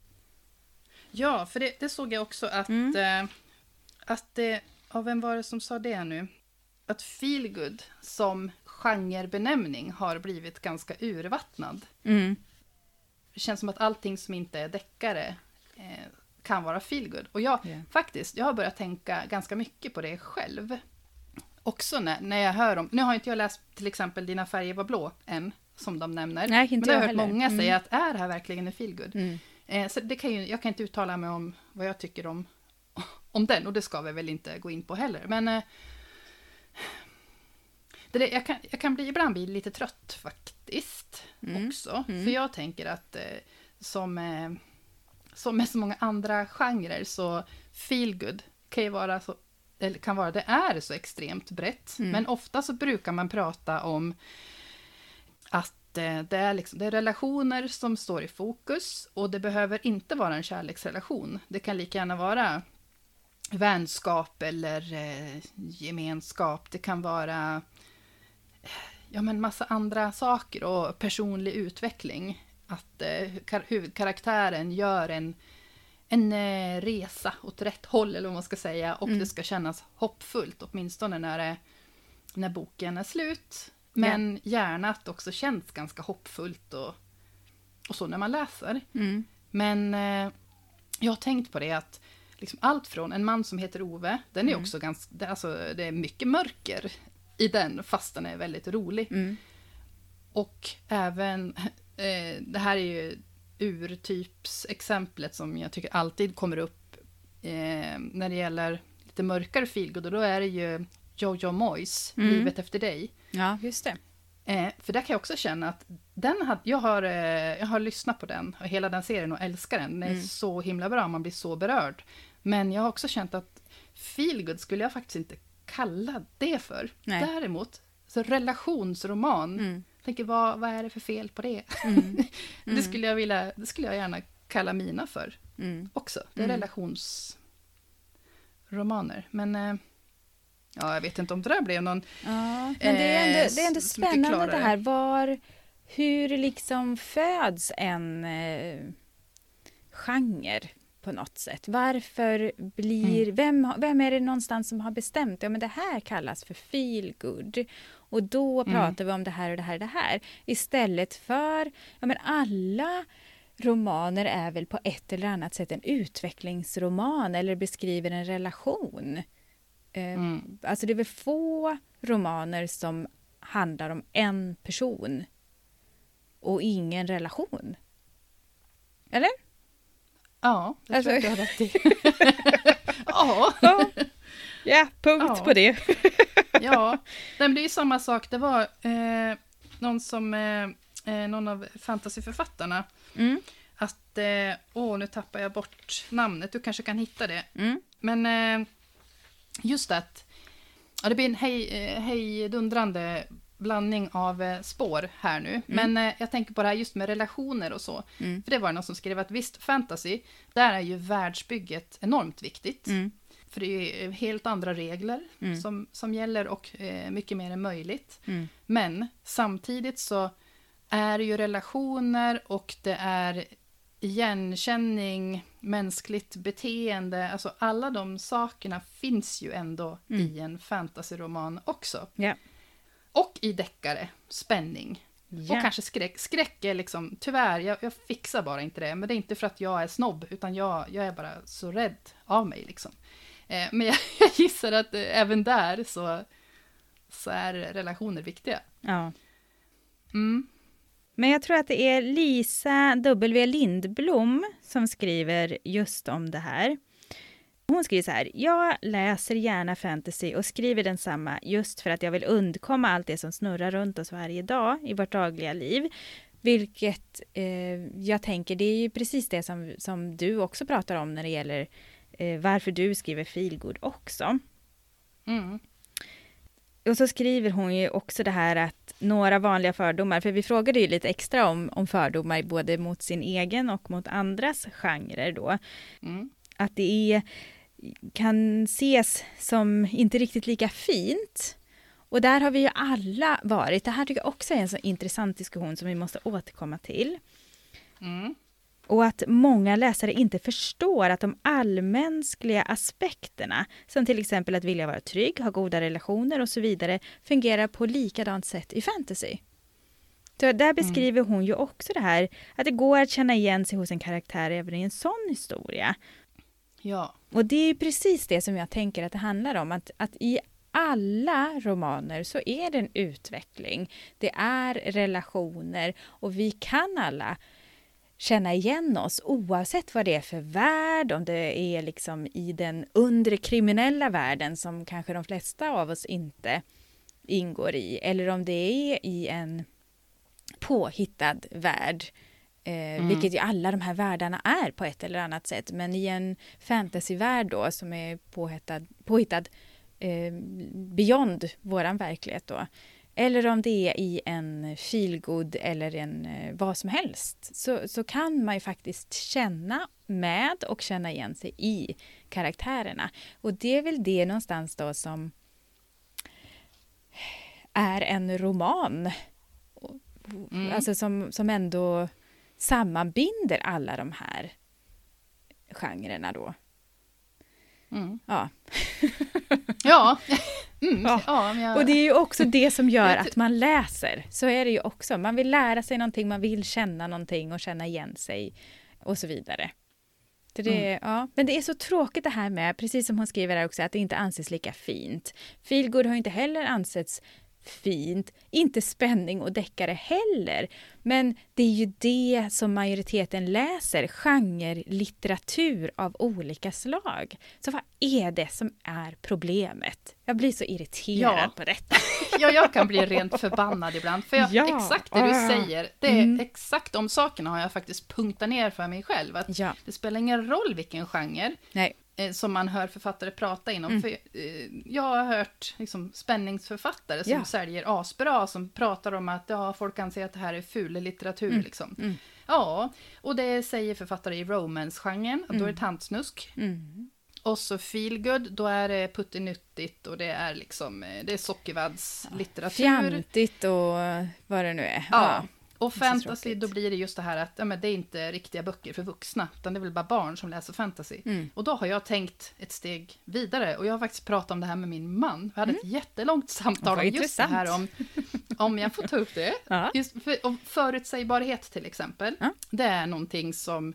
Ja, för det, det såg jag också att, mm. eh, att det, ja, vem var det som sa det nu? Att feelgood som genrebenämning har blivit ganska urvattnad. Mm. Det känns som att allting som inte är deckare eh, kan vara feelgood. Och jag, yeah. faktiskt, jag har börjat tänka ganska mycket på det själv också när, när jag hör om, nu har inte jag läst till exempel Dina färger var blå än, som de nämner. Nej, inte men jag har hört heller. många mm. säga att är det här verkligen en feelgood? Mm. Eh, så det kan ju, jag kan inte uttala mig om vad jag tycker om, om den, och det ska vi väl inte gå in på heller. Men eh, det, jag, kan, jag kan bli, ibland bli lite trött faktiskt mm. också. Mm. För jag tänker att eh, som, eh, som med så många andra genrer så feelgood kan ju vara så eller kan vara, det är så extremt brett. Mm. Men ofta så brukar man prata om att eh, det är, liksom, det är relationer som står i fokus och det behöver inte vara en kärleksrelation. Det kan lika gärna vara vänskap eller eh, gemenskap. Det kan vara ja, men massa andra saker och personlig utveckling. Att eh, huvudkaraktären gör en en eh, resa åt rätt håll, eller vad man ska säga, och mm. det ska kännas hoppfullt, åtminstone när, det, när boken är slut. Men ja. gärna att det också känns ganska hoppfullt och, och så när man läser. Mm. Men eh, jag har tänkt på det att liksom allt från En man som heter Ove, den är mm. också ganska, det, alltså, det är mycket mörker i den, fast den är väldigt rolig. Mm. Och även, eh, det här är ju urtypsexemplet som jag tycker alltid kommer upp eh, när det gäller lite mörkare feelgood och då är det ju Jojo Moyes, mm. Livet efter dig. Ja, just det. Eh, för där kan jag också känna att den had, jag, har, eh, jag har lyssnat på den, och hela den serien och älskar den. Den är mm. så himla bra, man blir så berörd. Men jag har också känt att feelgood skulle jag faktiskt inte kalla det för. Nej. Däremot, så relationsroman mm tänker, vad, vad är det för fel på det? Mm. Mm. det, skulle jag vilja, det skulle jag gärna kalla mina för mm. också. Det är mm. relationsromaner. Men eh, ja, jag vet inte om det där blev någon... Ja, men det är ändå, det är ändå eh, spännande det här. Var, hur liksom föds en... Eh, genre på något sätt. Varför blir, mm. vem, vem är det någonstans som har bestämt, ja men det här kallas för feel good och då mm. pratar vi om det här och det här och det här. Istället för, ja men alla romaner är väl på ett eller annat sätt en utvecklingsroman eller beskriver en relation. Eh, mm. Alltså det är väl få romaner som handlar om en person och ingen relation. Eller? Ja, det alltså... tror jag du har rätt i. ja. ja, punkt ja. på det. ja, det blir samma sak. Det var eh, någon som, eh, eh, någon av fantasyförfattarna, mm. att, eh, åh nu tappar jag bort namnet, du kanske kan hitta det. Mm. Men eh, just att, ja, det blir en hej, eh, hejdundrande blandning av eh, spår här nu. Mm. Men eh, jag tänker på det här just med relationer och så. Mm. För det var någon som skrev att visst, fantasy, där är ju världsbygget enormt viktigt. Mm. För det är ju helt andra regler mm. som, som gäller och eh, mycket mer är möjligt. Mm. Men samtidigt så är det ju relationer och det är igenkänning, mänskligt beteende, alltså alla de sakerna finns ju ändå mm. i en fantasyroman också. Yeah. Och i deckare, spänning. Yeah. Och kanske skräck. Skräck är liksom, tyvärr, jag, jag, fixar bara inte det. Men det är inte för att jag är snobb, utan jag, jag är bara så rädd av mig. Liksom. Eh, men jag, jag, gissar att eh, även där så, så är relationer viktiga. Ja. Mm. Men jag tror att det är Lisa W. Lindblom som skriver just om det här. Hon skriver så här. Jag läser gärna fantasy och skriver densamma just för att jag vill undkomma allt det som snurrar runt oss varje dag i vårt dagliga liv. Vilket eh, jag tänker, det är ju precis det som, som du också pratar om när det gäller eh, varför du skriver feelgood också. Mm. Och så skriver hon ju också det här att några vanliga fördomar, för vi frågade ju lite extra om, om fördomar både mot sin egen och mot andras genrer då. Mm. Att det är kan ses som inte riktigt lika fint. Och där har vi ju alla varit. Det här tycker jag också är en så intressant diskussion som vi måste återkomma till. Mm. Och att många läsare inte förstår att de allmänskliga aspekterna, som till exempel att vilja vara trygg, ha goda relationer och så vidare, fungerar på likadant sätt i fantasy. Så där beskriver mm. hon ju också det här, att det går att känna igen sig hos en karaktär även i en sån historia. Ja. Och det är precis det som jag tänker att det handlar om, att, att i alla romaner så är det en utveckling. Det är relationer och vi kan alla känna igen oss oavsett vad det är för värld, om det är liksom i den undre kriminella världen som kanske de flesta av oss inte ingår i, eller om det är i en påhittad värld Eh, mm. Vilket ju alla de här världarna är på ett eller annat sätt. Men i en fantasyvärld då som är påhittad, påhittad eh, beyond våran verklighet då. Eller om det är i en feelgood eller en eh, vad som helst. Så, så kan man ju faktiskt känna med och känna igen sig i karaktärerna. Och det är väl det någonstans då som är en roman. Mm. Alltså som, som ändå sammanbinder alla de här genrerna då. Mm. Ja. ja. Mm. ja. ja jag... Och det är ju också det som gör att man läser. Så är det ju också. Man vill lära sig någonting, man vill känna någonting och känna igen sig och så vidare. Så det, mm. ja. Men det är så tråkigt det här med, precis som hon skriver här också, att det inte anses lika fint. Feelgood har inte heller ansetts fint, inte spänning och deckare heller. Men det är ju det som majoriteten läser, genre-litteratur av olika slag. Så vad är det som är problemet? Jag blir så irriterad ja. på detta. Ja, jag kan bli rent förbannad ibland. För jag, ja. exakt det du ah. säger, det är mm. exakt de sakerna har jag faktiskt punktat ner för mig själv. Att ja. Det spelar ingen roll vilken genre. Nej. Eh, som man hör författare prata inom. Mm. För, eh, jag har hört liksom, spänningsförfattare som ja. säljer asbra, som pratar om att ja, folk anser att det här är ful litteratur. Mm. Liksom. Mm. Ja, och det säger författare i romance-genren, då är det mm. tantsnusk. Mm. Och så feelgood, då är det puttinuttigt och det är liksom, eh, det är sockervaddslitteratur. Fjantigt och vad det nu är. Ja. ja. Och fantasy, då blir det just det här att ja, men det är inte riktiga böcker för vuxna, utan det är väl bara barn som läser fantasy. Mm. Och då har jag tänkt ett steg vidare, och jag har faktiskt pratat om det här med min man. Vi hade mm. ett jättelångt samtal om just det här om, om jag får ta upp det. Ja. Just för, om förutsägbarhet till exempel. Ja. Det är någonting som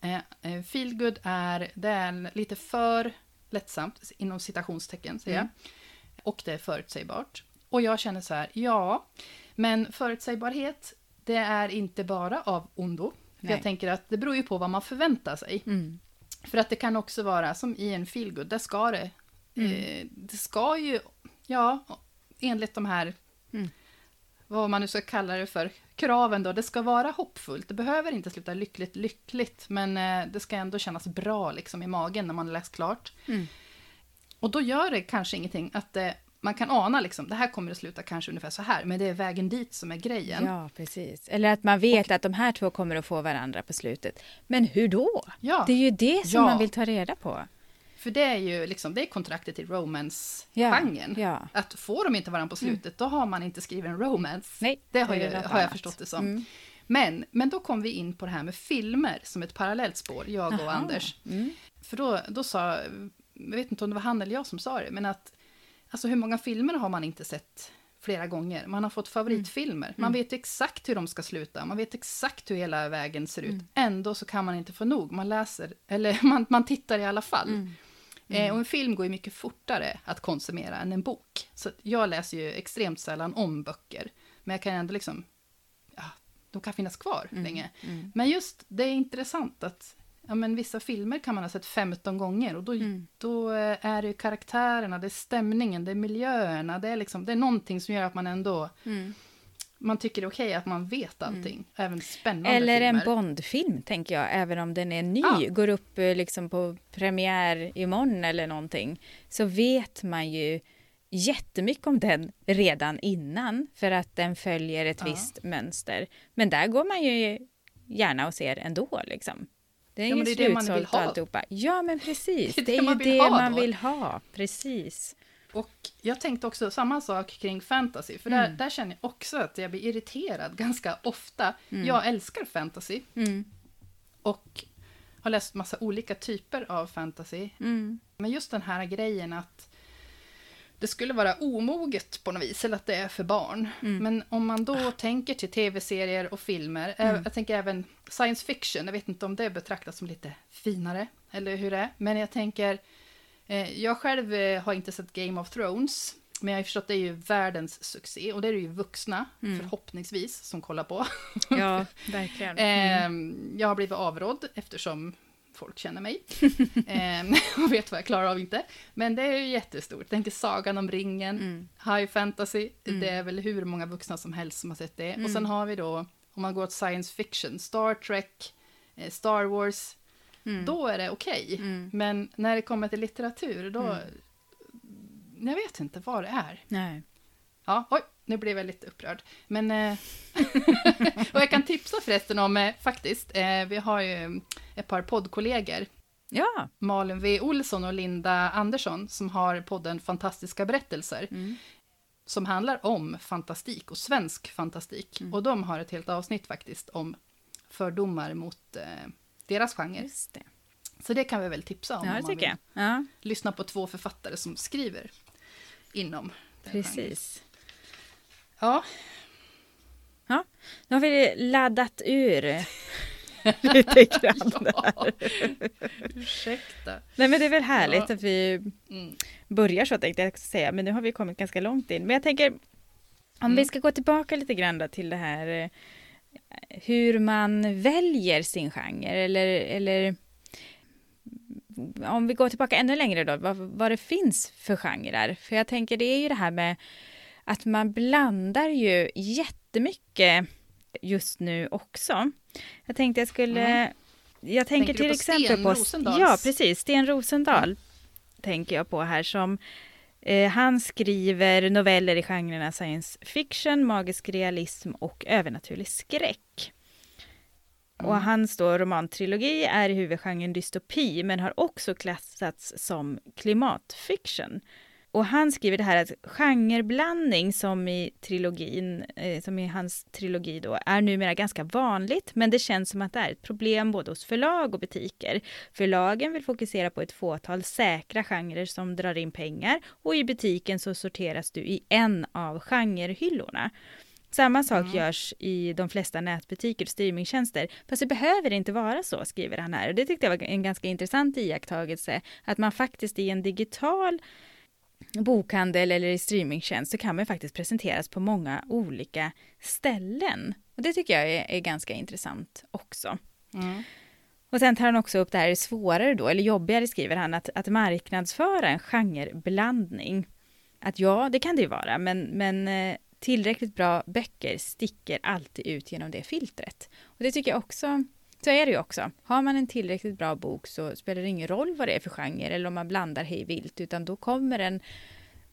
eh, eh feelgood är, det är lite för lättsamt, inom citationstecken säger mm. jag. Och det är förutsägbart. Och jag känner så här, ja, men förutsägbarhet, det är inte bara av ondo. För jag tänker att det beror ju på vad man förväntar sig. Mm. För att det kan också vara som i en feelgood, där ska det, mm. eh, det ska ju, ja, enligt de här, mm. vad man nu ska kalla det för, kraven då, det ska vara hoppfullt. Det behöver inte sluta lyckligt, lyckligt, men eh, det ska ändå kännas bra liksom i magen när man läst klart. Mm. Och då gör det kanske ingenting att det man kan ana liksom, det här kommer att sluta kanske ungefär så här, men det är vägen dit som är grejen. Ja, precis. Eller att man vet och, att de här två kommer att få varandra på slutet. Men hur då? Ja, det är ju det som ja. man vill ta reda på. För det är ju liksom, det är kontraktet i romance-genren. Ja, ja. Att får de inte varandra på slutet, mm. då har man inte skrivit en romance. Nej, det har, det ju, har jag förstått det som. Mm. Men, men då kom vi in på det här med filmer som ett parallellt spår, jag och Aha. Anders. Mm. För då, då sa, jag vet inte om det var han eller jag som sa det, men att Alltså hur många filmer har man inte sett flera gånger? Man har fått favoritfilmer. Mm. Man vet exakt hur de ska sluta. Man vet exakt hur hela vägen ser ut. Mm. Ändå så kan man inte få nog. Man läser, eller man, man tittar i alla fall. Mm. Eh, och en film går ju mycket fortare att konsumera än en bok. Så jag läser ju extremt sällan om böcker. Men jag kan ändå liksom, ja, de kan finnas kvar mm. länge. Mm. Men just, det är intressant att ja, men vissa filmer kan man ha sett 15 gånger och då, mm. då eh, är det karaktärerna, det är stämningen, det är miljöerna, det är, liksom, det är någonting som gör att man ändå mm. man tycker det är okej okay att man vet mm. allting, mm. även spännande Eller filmer. en Bondfilm, tänker jag, även om den är ny, ah. går upp eh, liksom på premiär imorgon eller någonting, så vet man ju jättemycket om den redan innan, för att den följer ett ah. visst mönster. Men där går man ju gärna och ser ändå, liksom. Det är ja, det är slutsålt det man vill ha. alltihopa. Ja, men precis. Det är, det är ju det ha man vill ha. Precis. Och jag tänkte också samma sak kring fantasy, för där, mm. där känner jag också att jag blir irriterad ganska ofta. Mm. Jag älskar fantasy. Mm. Och har läst massa olika typer av fantasy. Mm. Men just den här grejen att det skulle vara omoget på något vis, eller att det är för barn. Mm. Men om man då tänker till tv-serier och filmer, mm. jag tänker även science fiction, jag vet inte om det betraktas som lite finare, eller hur det är, men jag tänker, eh, jag själv eh, har inte sett Game of Thrones, men jag har förstått att det är ju världens succé, och det är det ju vuxna, mm. förhoppningsvis, som kollar på. Ja, verkligen. Mm. jag har blivit avrådd eftersom folk känner mig. eh, och vet vad jag klarar av inte. Men det är ju jättestort. Tänk Sagan om ringen, mm. High Fantasy. Mm. Det är väl hur många vuxna som helst som har sett det. Mm. Och sen har vi då, om man går åt science fiction, Star Trek, eh, Star Wars. Mm. Då är det okej. Okay. Mm. Men när det kommer till litteratur, då... Mm. Jag vet inte vad det är. Nej. Ja, oj, nu blev jag lite upprörd. Men... Eh, och jag kan tipsa förresten om, eh, faktiskt, vi har ju ett par poddkollegor. Ja. Malin V. Olsson och Linda Andersson, som har podden Fantastiska berättelser. Mm. Som handlar om fantastik och svensk fantastik. Mm. Och de har ett helt avsnitt faktiskt om fördomar mot eh, deras genre. Just det. Så det kan vi väl tipsa om. Ja, det om man vill ja. lyssna på två författare som skriver inom Precis. Ja. Ja, nu har vi laddat ur lite grann ja. Ursäkta. Nej men det är väl härligt ja. att vi mm. börjar så tänkte jag säga, men nu har vi kommit ganska långt in. Men jag tänker, om mm. vi ska gå tillbaka lite grann då till det här eh, hur man väljer sin genre eller, eller om vi går tillbaka ännu längre då, vad, vad det finns för genrer. För jag tänker det är ju det här med att man blandar ju jättemycket just nu också. Jag tänkte jag skulle... Mm. Jag tänker, tänker till på exempel Sten på... Ja, precis. Sten Rosendal mm. tänker jag på här som... Eh, han skriver noveller i genrerna science fiction, magisk realism och övernaturlig skräck. Mm. Och hans då romantrilogi är i huvudgenren dystopi, men har också klassats som klimatfiction. Och han skriver det här att genreblandning som i trilogin, eh, som i hans trilogi då, är numera ganska vanligt, men det känns som att det är ett problem både hos förlag och butiker. Förlagen vill fokusera på ett fåtal säkra genrer som drar in pengar och i butiken så sorteras du i en av genrehyllorna. Samma sak mm. görs i de flesta nätbutiker och streamingtjänster. Fast det behöver inte vara så, skriver han här. Och det tyckte jag var en ganska intressant iakttagelse. Att man faktiskt i en digital bokhandel eller i streamingtjänst så kan man faktiskt presenteras på många olika ställen. Och det tycker jag är, är ganska intressant också. Mm. Och sen tar han också upp det här svårare då, eller jobbigare skriver han, att, att marknadsföra en genreblandning. Att ja, det kan det ju vara, men, men eh, tillräckligt bra böcker sticker alltid ut genom det filtret. Och det tycker jag också, så är det ju också. Har man en tillräckligt bra bok så spelar det ingen roll vad det är för genre eller om man blandar hej vilt, utan då kommer den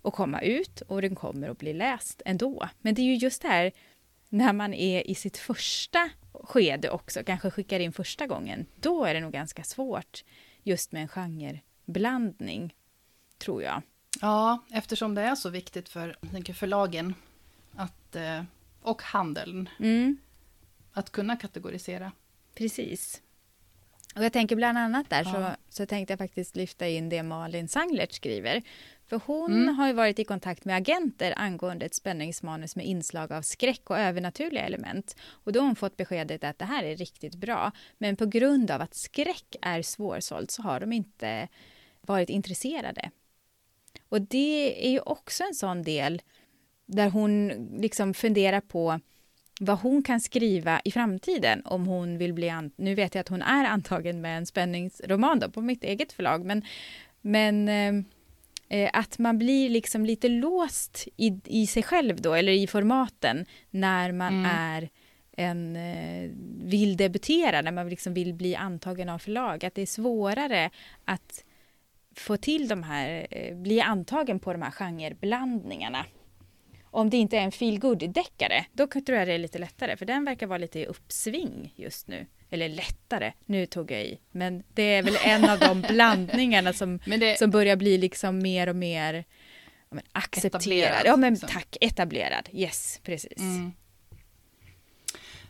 att komma ut och den kommer att bli läst ändå. Men det är ju just det här när man är i sitt första skede också, kanske skickar in första gången, då är det nog ganska svårt just med en genreblandning, tror jag. Ja, eftersom det är så viktigt för tänker förlagen att, eh, och handeln mm. att kunna kategorisera. Precis. Och jag tänker bland annat där ja. så, så tänkte jag faktiskt lyfta in det Malin Sanglert skriver. För hon mm. har ju varit i kontakt med agenter angående ett spänningsmanus med inslag av skräck och övernaturliga element. Och då har hon fått beskedet att det här är riktigt bra. Men på grund av att skräck är svårsålt så har de inte varit intresserade. Och det är ju också en sån del där hon liksom funderar på vad hon kan skriva i framtiden om hon vill bli... Nu vet jag att hon är antagen med en spänningsroman då, på mitt eget förlag, men, men eh, eh, att man blir liksom lite låst i, i sig själv då, eller i formaten, när man mm. är en, eh, vill debutera, när man liksom vill bli antagen av förlag. Att det är svårare att få till de här, eh, bli antagen på de här genreblandningarna om det inte är en feel deckare då tror jag det är lite lättare, för den verkar vara lite i uppsving just nu. Eller lättare, nu tog jag i. Men det är väl en av de blandningarna som, det... som börjar bli liksom mer och mer ja, accepterad. Ja, men liksom. tack, etablerad. Yes, precis. Mm.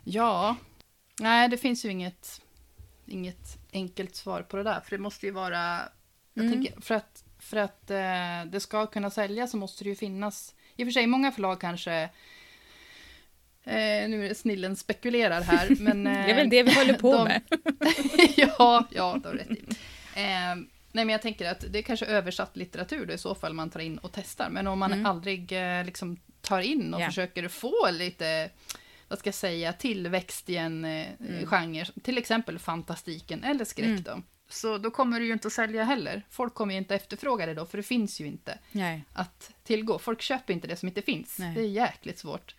Ja, nej, det finns ju inget, inget enkelt svar på det där, för det måste ju vara... Jag mm. tänker, för att, för att eh, det ska kunna säljas så måste det ju finnas i och för sig, många förlag kanske Eh, nu är snillen spekulerar här, men... Eh, det är väl det vi håller på de, med. ja, ja, det har rätt i. Eh, nej, men jag tänker att det är kanske översatt litteratur då i så fall man tar in och testar. Men om man mm. aldrig eh, liksom tar in och yeah. försöker få lite, vad ska jag säga, tillväxt i en eh, mm. genre, till exempel fantastiken eller skräck mm. då. Så då kommer det ju inte att sälja heller. Folk kommer ju inte efterfråga det då, för det finns ju inte Nej. att tillgå. Folk köper inte det som inte finns. Nej. Det är jäkligt svårt.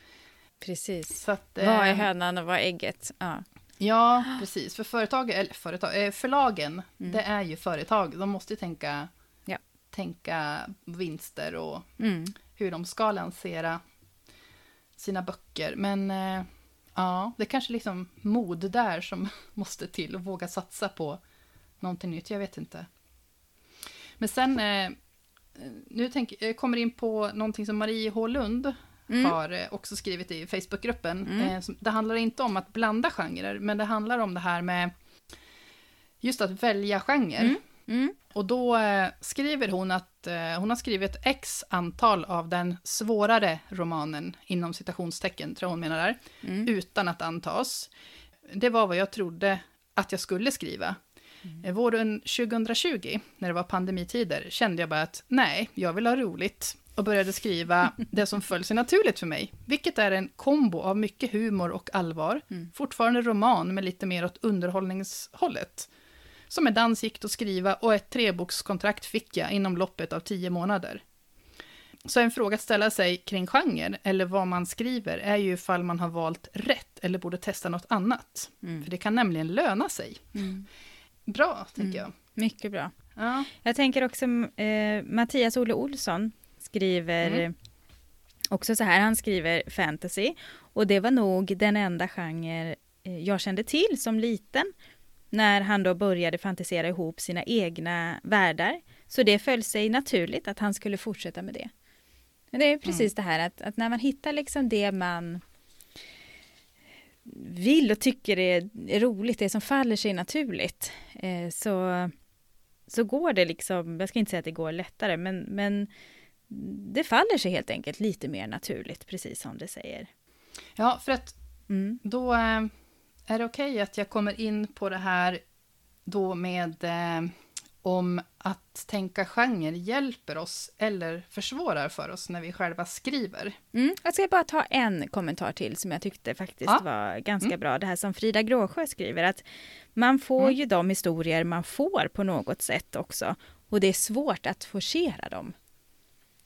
Precis. Så att, vad är eh, hönan och vad är ägget? Ja. ja, precis. För företag, eller företag, eh, förlagen, mm. det är ju företag. De måste tänka, ja. tänka vinster och mm. hur de ska lansera sina böcker. Men eh, ja, det är kanske liksom mod där som måste till och våga satsa på någonting nytt, jag vet inte. Men sen, eh, nu tänk, jag kommer in på någonting som Marie H. Lund mm. har eh, också skrivit i Facebookgruppen. Mm. Eh, det handlar inte om att blanda genrer, men det handlar om det här med just att välja genre. Mm. Mm. Och då eh, skriver hon att eh, hon har skrivit x antal av den svårare romanen, inom citationstecken, tror hon menar där, mm. utan att antas. Det var vad jag trodde att jag skulle skriva. Mm. Våren 2020, när det var pandemitider, kände jag bara att nej, jag vill ha roligt och började skriva det som föll sig naturligt för mig, vilket är en kombo av mycket humor och allvar, mm. fortfarande roman med lite mer åt underhållningshållet. Som med dans gick att skriva och ett trebokskontrakt fick jag inom loppet av tio månader. Så en fråga att ställa sig kring genre, eller vad man skriver, är ju ifall man har valt rätt eller borde testa något annat. Mm. För det kan nämligen löna sig. Mm bra, tänker mm. jag. Mycket bra. Ja. Jag tänker också, eh, Mattias Olle Olsson skriver mm. också så här, han skriver fantasy. Och det var nog den enda genre eh, jag kände till som liten. När han då började fantisera ihop sina egna världar Så det föll sig naturligt att han skulle fortsätta med det. Men det är precis mm. det här att, att, när man hittar liksom det man vill och tycker är, är roligt, det som faller sig naturligt, eh, så, så går det liksom, jag ska inte säga att det går lättare, men, men det faller sig helt enkelt lite mer naturligt, precis som det säger. Ja, för att mm. då eh, är det okej okay att jag kommer in på det här då med eh, om att tänka genre hjälper oss eller försvårar för oss när vi själva skriver. Mm. Jag ska bara ta en kommentar till som jag tyckte faktiskt ja. var ganska mm. bra. Det här som Frida Gråsjö skriver att man får mm. ju de historier man får på något sätt också och det är svårt att forcera dem.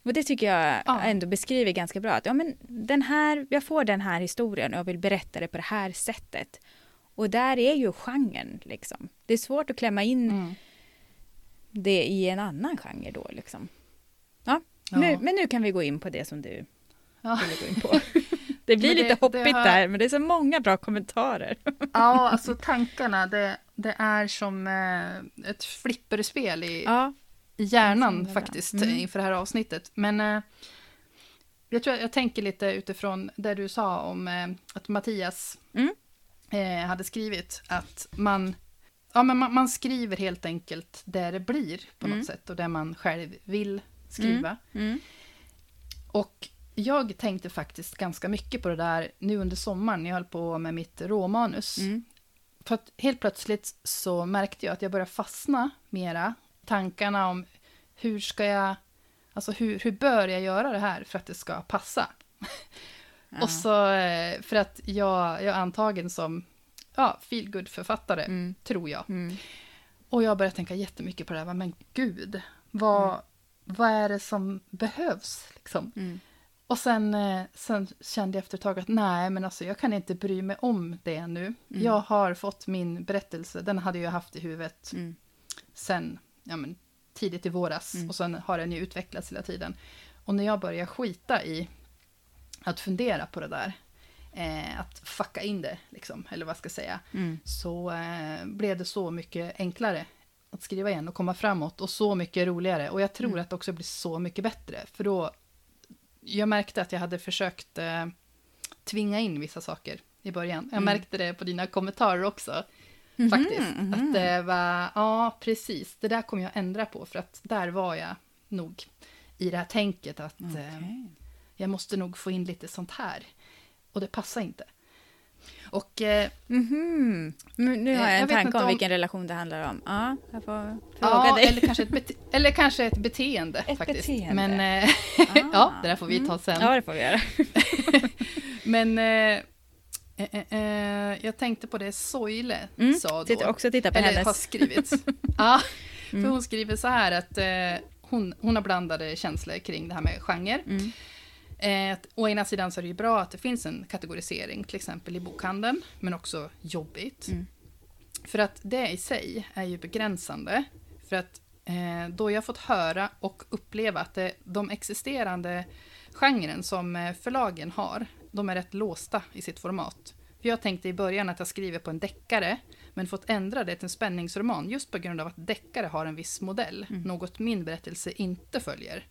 Och det tycker jag ja. ändå beskriver ganska bra. Att, ja, men den här, jag får den här historien och jag vill berätta det på det här sättet. Och där är ju genren liksom. Det är svårt att klämma in mm. Det i en annan genre då liksom. Ja, ja. Nu, men nu kan vi gå in på det som du ja. ville gå in på. Det blir det, lite hoppigt har... där, men det är så många bra kommentarer. Ja, alltså tankarna, det, det är som eh, ett flipperspel i, ja. i hjärnan faktiskt mm. inför det här avsnittet. Men eh, jag tror jag tänker lite utifrån det du sa om eh, att Mattias mm eh, hade skrivit att man, ja, men man, man, skriver helt enkelt där det blir på mm. något sätt och där man själv vill skriva. Mm. Mm. Och jag tänkte faktiskt ganska mycket på det där nu under sommaren när jag höll på med mitt råmanus. Mm. För att helt plötsligt så märkte jag att jag började fastna mera. Tankarna om hur ska jag, alltså hur, hur bör jag göra det här för att det ska passa? Och så, eh, för att jag, jag är antagen som ja, feelgood författare mm. tror jag. Mm. Och jag började tänka jättemycket på det här, men gud, vad, mm. vad är det som behövs? Liksom? Mm. Och sen, eh, sen kände jag efter ett tag att nej, men alltså jag kan inte bry mig om det nu. Mm. Jag har fått min berättelse, den hade jag haft i huvudet mm. sen ja, men, tidigt i våras. Och sen har den ju utvecklats hela tiden. Och när jag börjar skita i att fundera på det där, eh, att fucka in det, liksom, eller vad ska jag säga, mm. så eh, blev det så mycket enklare att skriva igen och komma framåt och så mycket roligare. Och jag tror mm. att det också blir så mycket bättre, för då, jag märkte att jag hade försökt eh, tvinga in vissa saker i början. Jag mm. märkte det på dina kommentarer också. Mm -hmm, faktiskt. -hmm. Att det var, ja precis, det där kommer jag ändra på för att där var jag nog i det här tänket att okay. eh, jag måste nog få in lite sånt här. Och det passar inte. Och... Eh, mm -hmm. Nu har jag en jag tanke om, om vilken relation det handlar om. Ja, jag får fråga ja, dig. Eller kanske, ett eller kanske ett beteende ett faktiskt. Beteende. Men eh, ja, det där får vi ta mm. sen. Ja, det får vi göra. Men eh, eh, eh, jag tänkte på det Soile mm. sa då. Sitter också och tittar på eller hennes. har skrivit. ja, för mm. hon skriver så här att eh, hon, hon har blandade känslor kring det här med genre. Mm. Eh, å ena sidan så är det ju bra att det finns en kategorisering, till exempel i bokhandeln, men också jobbigt. Mm. För att det i sig är ju begränsande. För att eh, då jag fått höra och uppleva att det, de existerande genren som eh, förlagen har, de är rätt låsta i sitt format. För jag tänkte i början att jag skriver på en deckare, men fått ändra det till en spänningsroman just på grund av att deckare har en viss modell, mm. något min berättelse inte följer.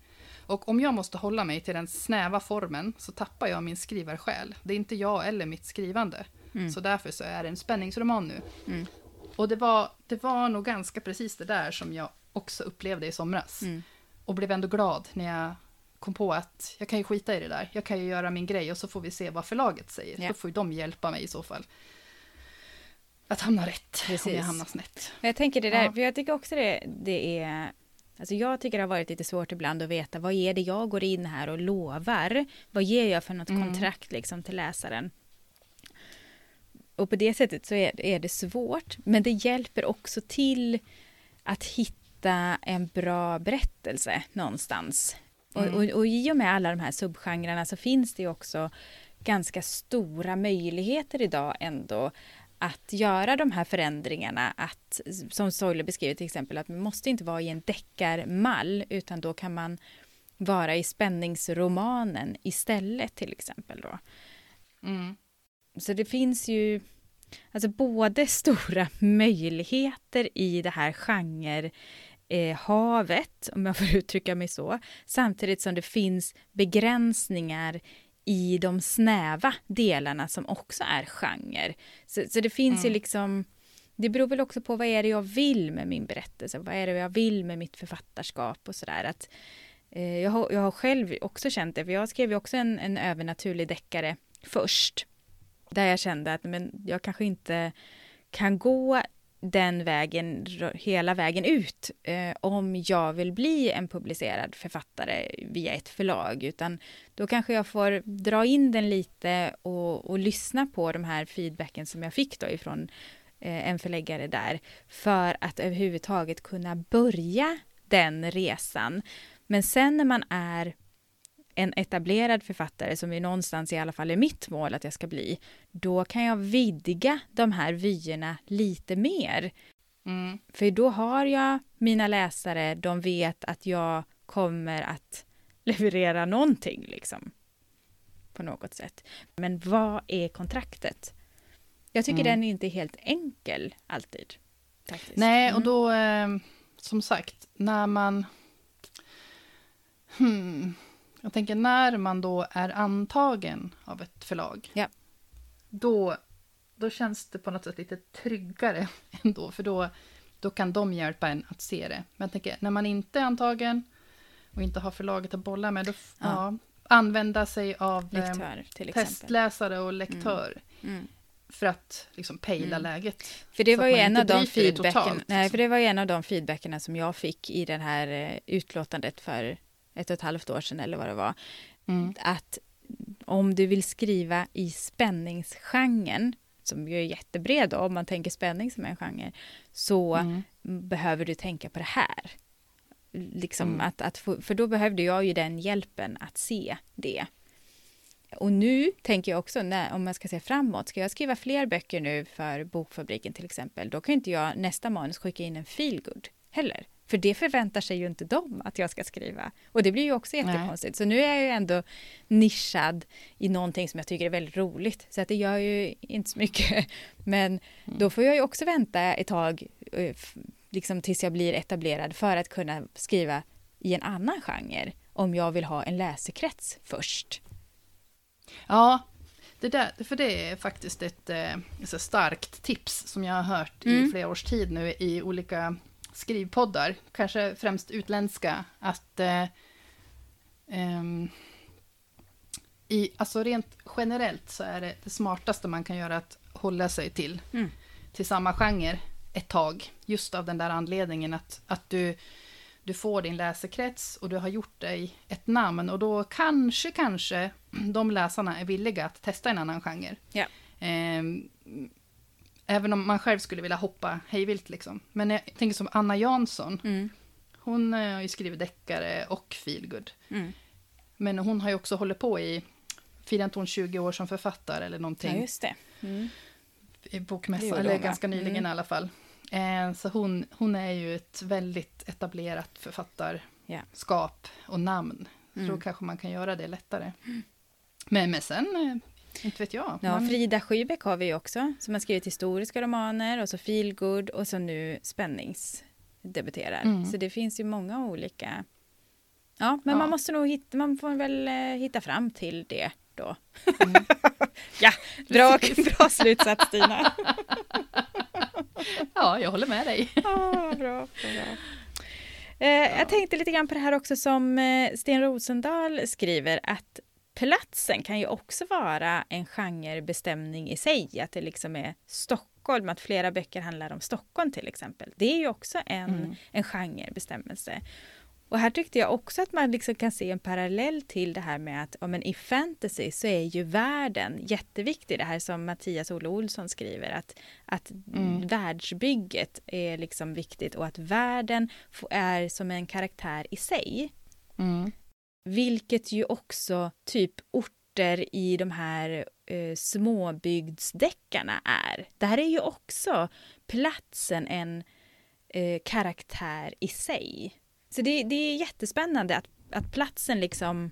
Och om jag måste hålla mig till den snäva formen så tappar jag min skrivarsjäl. Det är inte jag eller mitt skrivande. Mm. Så därför så är det en spänningsroman nu. Mm. Och det var, det var nog ganska precis det där som jag också upplevde i somras. Mm. Och blev ändå glad när jag kom på att jag kan ju skita i det där. Jag kan ju göra min grej och så får vi se vad förlaget säger. Yeah. Då får ju de hjälpa mig i så fall. Att hamna rätt Precis. om jag hamnar snett. Jag tänker det där, ja. för jag tycker också det, det är Alltså jag tycker det har varit lite svårt ibland att veta vad är det jag går in här och lovar? Vad ger jag för något mm. kontrakt liksom till läsaren? Och på det sättet så är, är det svårt, men det hjälper också till att hitta en bra berättelse någonstans. Mm. Och, och, och i och med alla de här subgenrerna så finns det också ganska stora möjligheter idag ändå att göra de här förändringarna, att, som Soile beskriver till exempel, att man måste inte vara i en deckarmall, utan då kan man vara i spänningsromanen istället till exempel. Då. Mm. Så det finns ju alltså både stora möjligheter i det här genre eh, havet, om jag får uttrycka mig så, samtidigt som det finns begränsningar i de snäva delarna som också är genre. Så, så det finns mm. ju liksom det beror väl också på vad är det jag vill med min berättelse, vad är det jag vill med mitt författarskap och sådär. eh, jag, har, jag har själv också känt det, för jag skrev ju också en, en övernaturlig deckare först. Där jag kände att men jag kanske inte kan gå den vägen, hela vägen ut, eh, om jag vill bli en publicerad författare via ett förlag, utan då kanske jag får dra in den lite och, och lyssna på de här feedbacken som jag fick då ifrån eh, en förläggare där, för att överhuvudtaget kunna börja den resan. Men sen när man är en etablerad författare, som är någonstans i alla fall är mitt mål att jag ska bli, då kan jag vidga de här vyerna lite mer. Mm. För då har jag mina läsare, de vet att jag kommer att leverera någonting liksom. På något sätt. Men vad är kontraktet? Jag tycker mm. den är inte helt enkel alltid. Faktiskt. Nej, och mm. då, eh, som sagt, när man... Hmm, jag tänker när man då är antagen av ett förlag. Ja. Då, då känns det på något sätt lite tryggare ändå. För då, då kan de hjälpa en att se det. Men jag tänker, när man inte är antagen och inte har förlaget att bolla med. Då, ja. Ja, använda sig av eh, lektör, testläsare och lektör. Mm. Mm för att liksom pejla mm. läget. För det var ju en av de feedbacken, nej, för det var ju en av de feedbackerna som jag fick i det här eh, utlåtandet för ett och ett halvt år sedan eller vad det var. Mm. Att om du vill skriva i spänningsgenren, som ju är jättebred då, om man tänker spänning som en genre, så mm. behöver du tänka på det här. Liksom mm. att, att få, för då behövde jag ju den hjälpen att se det. Och nu tänker jag också, när, om man ska se framåt, ska jag skriva fler böcker nu för Bokfabriken till exempel, då kan inte jag nästa manus skicka in en feelgood heller. För det förväntar sig ju inte de att jag ska skriva. Och det blir ju också jättekonstigt. Nej. Så nu är jag ju ändå nischad i någonting som jag tycker är väldigt roligt. Så att det gör ju inte så mycket. Men mm. då får jag ju också vänta ett tag, eh, liksom tills jag blir etablerad, för att kunna skriva i en annan genre. Om jag vill ha en läsekrets först. Ja, det där, för det är faktiskt ett, ett eh, starkt tips som jag har hört mm. i flera års tid nu i olika skrivpoddar, kanske främst utländska, att eh, um, i, alltså rent generellt så är det det smartaste man kan göra att hålla sig till, mm. till samma genre ett tag. Just av den där anledningen att, att du, du får din läsekrets och du har gjort dig ett namn och då kanske, kanske de läsarna är villiga att testa en annan genre. Ja. Um, Även om man själv skulle vilja hoppa hejvilt liksom. Men jag tänker som Anna Jansson. Mm. Hon eh, har ju skrivit deckare och feelgood. Mm. Men hon har ju också hållit på i, firar inte hon 20 år som författare eller någonting? Ja, just det. Mm. I bokmässan, eller ganska nyligen mm. i alla fall. Eh, så hon, hon är ju ett väldigt etablerat författarskap och namn. Så då mm. kanske man kan göra det lättare. Men, men sen eh, inte vet jag. Ja. Frida Schybeck har vi också, som har skrivit historiska romaner och så feelgood och så nu spänningsdebuterar. Mm. Så det finns ju många olika. Ja, men ja. man måste nog hitta, man får väl eh, hitta fram till det då. Mm. ja, bra, bra slutsats Stina. ja, jag håller med dig. ah, bra, bra. Eh, ja. Jag tänkte lite grann på det här också som eh, Sten Rosendahl skriver att platsen kan ju också vara en genrebestämning i sig, att det liksom är Stockholm, att flera böcker handlar om Stockholm till exempel. Det är ju också en, mm. en genrebestämmelse. Och här tyckte jag också att man liksom kan se en parallell till det här med att ja, men i fantasy så är ju världen jätteviktig. Det här som Mattias Olle Olsson skriver, att, att mm. världsbygget är liksom viktigt och att världen är som en karaktär i sig. Mm. Vilket ju också typ orter i de här eh, småbygdsdeckarna är. Där är ju också platsen en eh, karaktär i sig. Så det, det är jättespännande att, att platsen liksom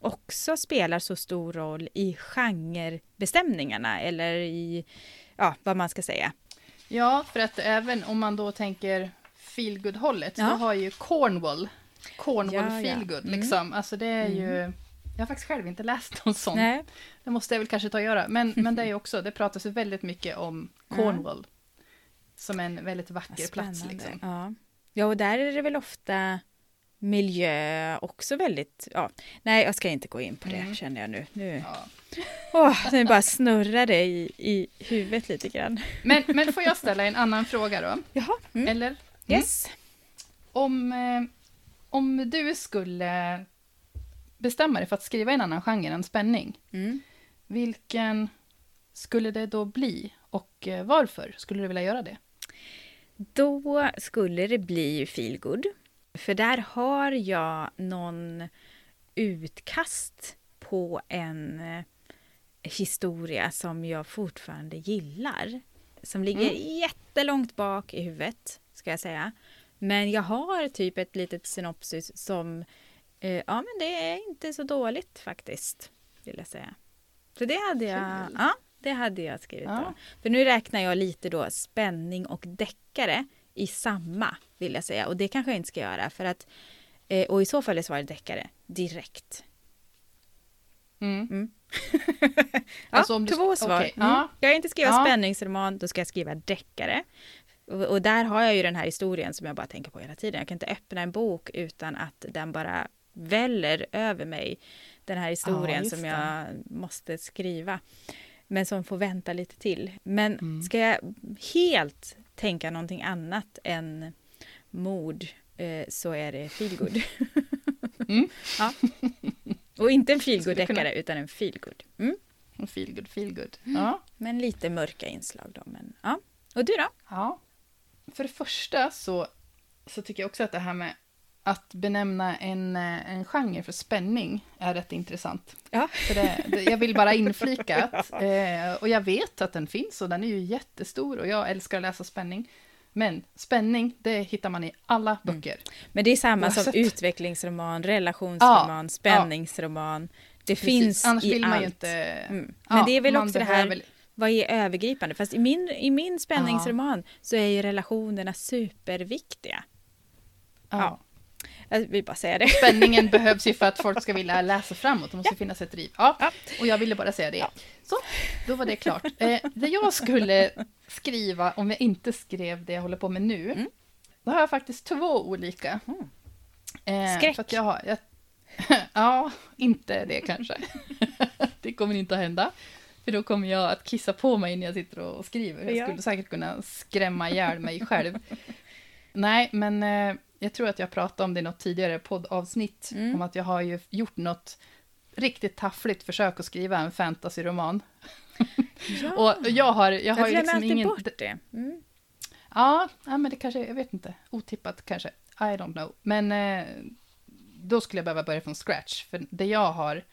också spelar så stor roll i genrebestämningarna eller i, ja, vad man ska säga. Ja, för att även om man då tänker feelgood-hållet, ja. då har ju Cornwall, Cornwall ja, feelgood, mm. liksom. Alltså det är ju... Mm. Jag har faktiskt själv inte läst någon sån. Nej. Det måste jag väl kanske ta och göra. Men, men det är ju också, det pratas ju väldigt mycket om Cornwall. Som en väldigt vacker plats. Liksom. Ja. ja, och där är det väl ofta miljö också väldigt, ja, nej jag ska inte gå in på det mm. känner jag nu. nu. Ja. Oh, det bara snurrar det i, i huvudet lite grann. Men, men får jag ställa en annan fråga då? Jaha. Mm. Eller? Mm. Yes. Om, eh, om du skulle bestämma dig för att skriva en annan genre än spänning, mm. vilken skulle det då bli och eh, varför skulle du vilja göra det? Då skulle det bli feelgood. För där har jag någon utkast på en eh, historia som jag fortfarande gillar. Som ligger mm. jättelångt bak i huvudet, ska jag säga. Men jag har typ ett litet synopsis som, eh, ja men det är inte så dåligt faktiskt, vill jag säga. Så det hade jag, ja, det hade jag skrivit ja. då. För nu räknar jag lite då spänning och deckare i samma, vill jag säga. Och det kanske jag inte ska göra för att, eh, och i så fall är svaret deckare, direkt. Mm. Mm. ja, alltså om du... två svar. Okay. Mm. Ja. Ska jag inte skriva ja. spänningsroman, då ska jag skriva deckare. Och, där har jag ju den här historien som jag bara tänker på hela tiden. Jag kan inte öppna en bok utan att den bara väller över mig. Den här historien ja, som jag måste skriva. Men som får vänta lite till. Men mm. ska jag helt tänka någonting annat än mord eh, så är det feelgood. mm. ja. Och inte en feelgood-deckare utan en feelgood. Mm. Feelgood, feelgood. Mm. Ja. Men lite mörka inslag då. Men, ja. Och du då? Ja. För det första så, så tycker jag också att det här med att benämna en, eh, en genre för spänning är rätt intressant. Ja. För det, det, jag vill bara inflika att, eh, och jag vet att den finns och den är ju jättestor och jag älskar att läsa spänning. Men spänning, det hittar man i alla mm. böcker. Mm. Men det är samma Oavsett. som utvecklingsroman, relationsroman, ja, spänningsroman. Det Precis. finns Annars i vill allt. Man ju inte... Mm. Men ja, det är väl också det här, väl... vad är övergripande? Fast i min, i min spänningsroman så är ju relationerna superviktiga. Ja. Jag vill bara säga det. Spänningen behövs ju för att folk ska vilja läsa framåt. Det måste ja. finnas ett driv. Ja. ja. Och jag ville bara säga det. Ja. Så, då var det klart. Eh, det jag skulle skriva, om jag inte skrev det jag håller på med nu, mm. då har jag faktiskt två olika. Mm. Eh, Skräck? För jag har, jag, ja, inte det kanske. det kommer inte att hända. För då kommer jag att kissa på mig när jag sitter och skriver. Jag skulle säkert kunna skrämma ihjäl mig själv. Nej, men eh, jag tror att jag pratade om det i något tidigare poddavsnitt, mm. om att jag har ju gjort något riktigt taffligt försök att skriva en fantasyroman. Ja. och jag har, jag har jag ju liksom ingen... bort det. Mm. Ja, ja, men det kanske, jag vet inte, otippat kanske, I don't know. Men eh, då skulle jag behöva börja från scratch, för det jag har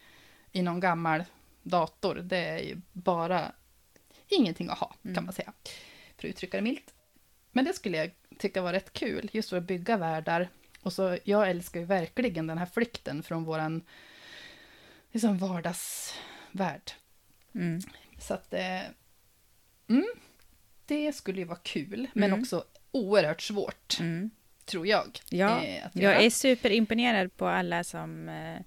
i någon gammal dator, det är ju bara ingenting att ha, mm. kan man säga, för att uttrycka det milt. Men det skulle jag tycka var rätt kul, just för att bygga världar. Och så, jag älskar ju verkligen den här flykten från våran liksom vardagsvärld. Mm. Så att, eh, mm, det skulle ju vara kul, men mm. också oerhört svårt, mm. tror jag. Ja, eh, jag är superimponerad på alla som eh,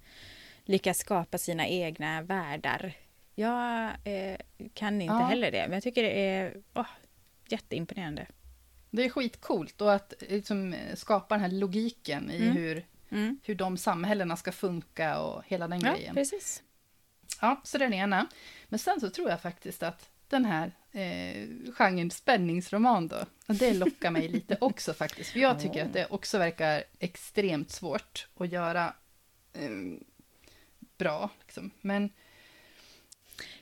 lyckas skapa sina egna världar. Jag eh, kan inte ja. heller det, men jag tycker det är oh, jätteimponerande. Det är skitcoolt och att liksom, skapa den här logiken i mm. Hur, mm. hur de samhällena ska funka och hela den ja, grejen. Precis. Ja, så det är den ena. Men sen så tror jag faktiskt att den här eh, genren spänningsroman då, det lockar mig lite också faktiskt. För jag tycker att det också verkar extremt svårt att göra eh, bra. Liksom. Men...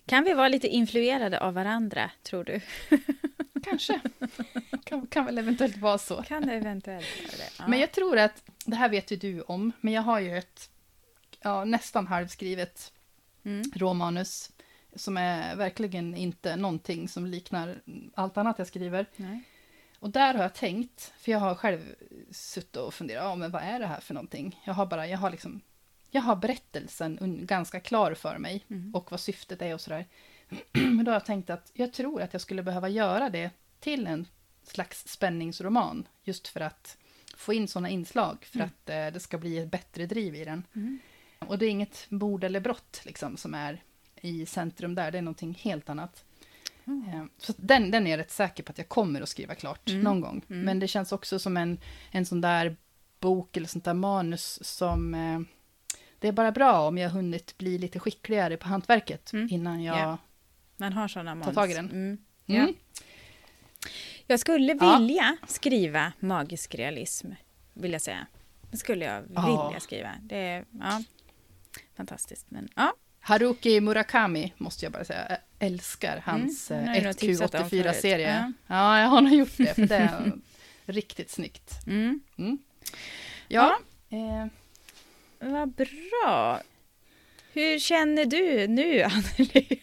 Kan vi vara lite influerade av varandra, tror du? Kanske. kan, kan väl eventuellt vara så. Kan det eventuellt vara det. Ja. Men jag tror att, det här vet ju du om, men jag har ju ett ja, nästan halvskrivet mm. råmanus som är verkligen inte någonting som liknar allt annat jag skriver. Nej. Och där har jag tänkt, för jag har själv suttit och funderat, ja men vad är det här för någonting? Jag har bara, jag har liksom, jag har berättelsen ganska klar för mig mm. och vad syftet är och sådär. Men då har jag tänkt att jag tror att jag skulle behöva göra det till en slags spänningsroman. Just för att få in sådana inslag, för Mm. att eh, det ska bli ett bättre driv i den. Mm. Och det är inget mord eller brott liksom, som är i centrum där, det är någonting helt annat. Mm. Eh, Så den, den är jag rätt säker på att jag kommer att skriva klart Mm. någon gång. Mm. Men det känns också som en, en sån där bok eller sånt där manus som... Eh, det är bara bra om jag hunnit bli lite skickligare på hantverket Mm. innan jag... Ja. Man har sådana manus. tag i den. Mm. Mm. Ja. Jag skulle Ja. vilja skriva magisk realism, vill jag säga. Det skulle jag Ja. vilja skriva. Det är ja, fantastiskt. Men, ja. Haruki Murakami måste jag bara säga. Jag älskar hans Mm, eh, jag nog tipsat om 1Q84-serie. förut. Ja. jag har gjort det, för det är riktigt snyggt. Mm. Mm. Ja, eh, Vad bra. Hur känner du nu, Anneli?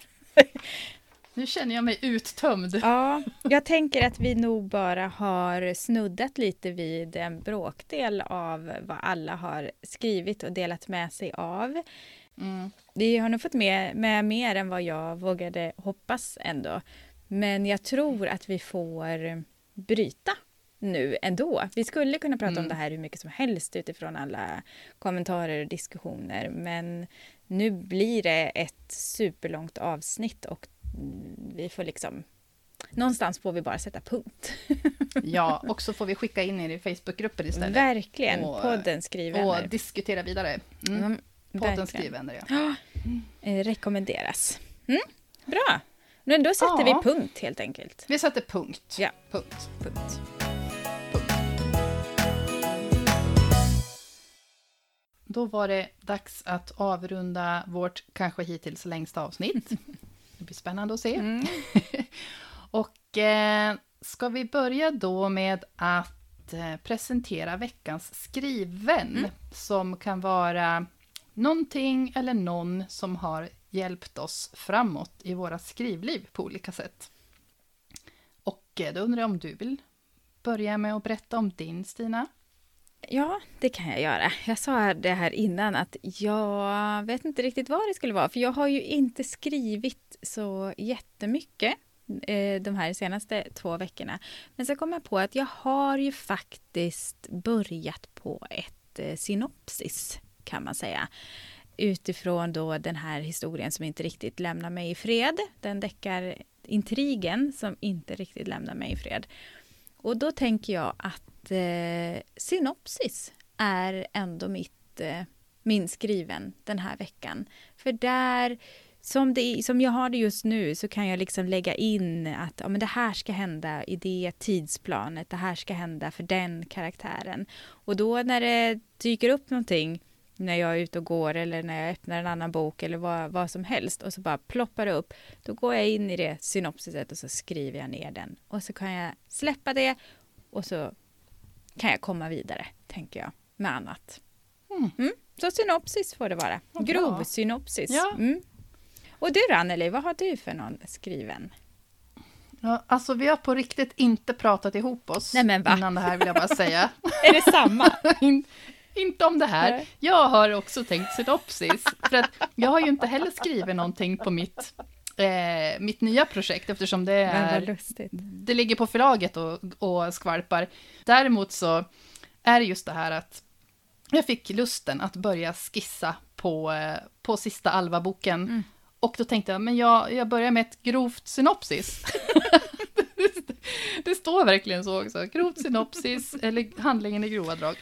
nu känner jag mig uttömd. Ja, jag tänker att vi nog bara har snuddat lite vid en bråkdel av vad alla har skrivit och delat med sig av. Mm. Vi har nog fått med, med mer än vad jag vågade hoppas ändå. Men jag tror att vi får bryta nu ändå. Vi skulle kunna prata Mm. om det här hur mycket som helst utifrån alla kommentarer och diskussioner. Men nu blir det ett superlångt avsnitt och vi får liksom... Någonstans får vi bara sätta punkt. Ja, och så får vi skicka in er i Facebookgruppen istället. Verkligen. Och- Podden Skrivvänner. Och diskutera vidare. Mm. Mm, Podden. Skrivvänner, ja. Eh, rekommenderas. Mm, bra. Men då sätter Ja. vi punkt helt enkelt. Vi sätter punkt. Ja. Punkt. Punkt. Då var det dags att avrunda vårt kanske hittills längsta avsnitt. Det blir spännande att se. Mm. Och eh, ska vi börja då med att eh, presentera veckans skrivvän Mm. som kan vara någonting eller någon som har hjälpt oss framåt i våra skrivliv på olika sätt. Och eh, då undrar jag om du vill börja med att berätta om din, Stina? Ja, det kan jag göra. Jag sa det här innan att jag vet inte riktigt vad det skulle vara, för jag har ju inte skrivit så jättemycket eh, de här senaste två veckorna. Men så kom jag på att jag har ju faktiskt börjat på ett eh, synopsis, kan man säga. Utifrån då den här historien som inte riktigt lämnar mig i fred. Den däckar intrigen som inte riktigt lämnar mig i fred. Och då tänker jag att eh, synopsis är ändå mitt, eh, min skriven den här veckan. För där, som, det, som jag har det just nu, så kan jag liksom lägga in att ja, men det här ska hända i det tidsplanet, det här ska hända för den karaktären. Och då när det dyker upp någonting, när jag är ute och går eller när jag öppnar en annan bok eller vad, vad som helst och så bara ploppar det upp, då går jag in i det synopsiset och så skriver jag ner den. Och så kan jag släppa det och så kan jag komma vidare, tänker jag, med annat. Mm. Mm. Så synopsis får det vara. Vad bra. Grov synopsis. Ja. Mm. Och du då, Anneli, vad har du för någon skriven? Ja, alltså vi har på riktigt inte pratat ihop oss Nej, men va? innan det här vill jag bara säga. Är det samma? In, inte om det här. Nej. Jag har också tänkt synopsis. För att jag har ju inte heller skrivit någonting på mitt, eh, mitt nya projekt eftersom det är det ligger på förlaget och, och skvalpar. Däremot så är det just det här att jag fick lusten att börja skissa på, eh, på sista Alva-boken. Mm. Och då tänkte jag, men jag, jag börjar med ett grovt synopsis. det, det står verkligen så också. Grovt synopsis, eller handlingen i grova drag.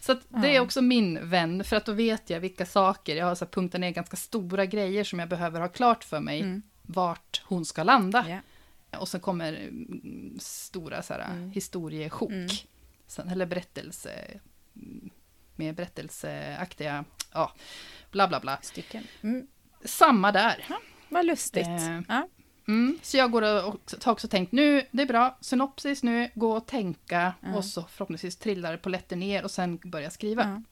Så det är också min vän, för att då vet jag vilka saker, jag har så här punktat ner ganska stora grejer som jag behöver ha klart för mig, Mm. Vart hon ska landa. Ja. Och sen kommer mm, stora så här, Mm. historiesjok. Mm. Sen, eller berättelse... mm, Mer berättelseaktiga... Ja, bla bla bla. Stycken. Mm. Samma där. Vad lustigt. Eh, Ja. Mm. Så jag går och, och har också tänkt, nu, det är bra, synopsis nu, gå och tänka Ja. och så förhoppningsvis trillar det på lätter ner och sen börja skriva.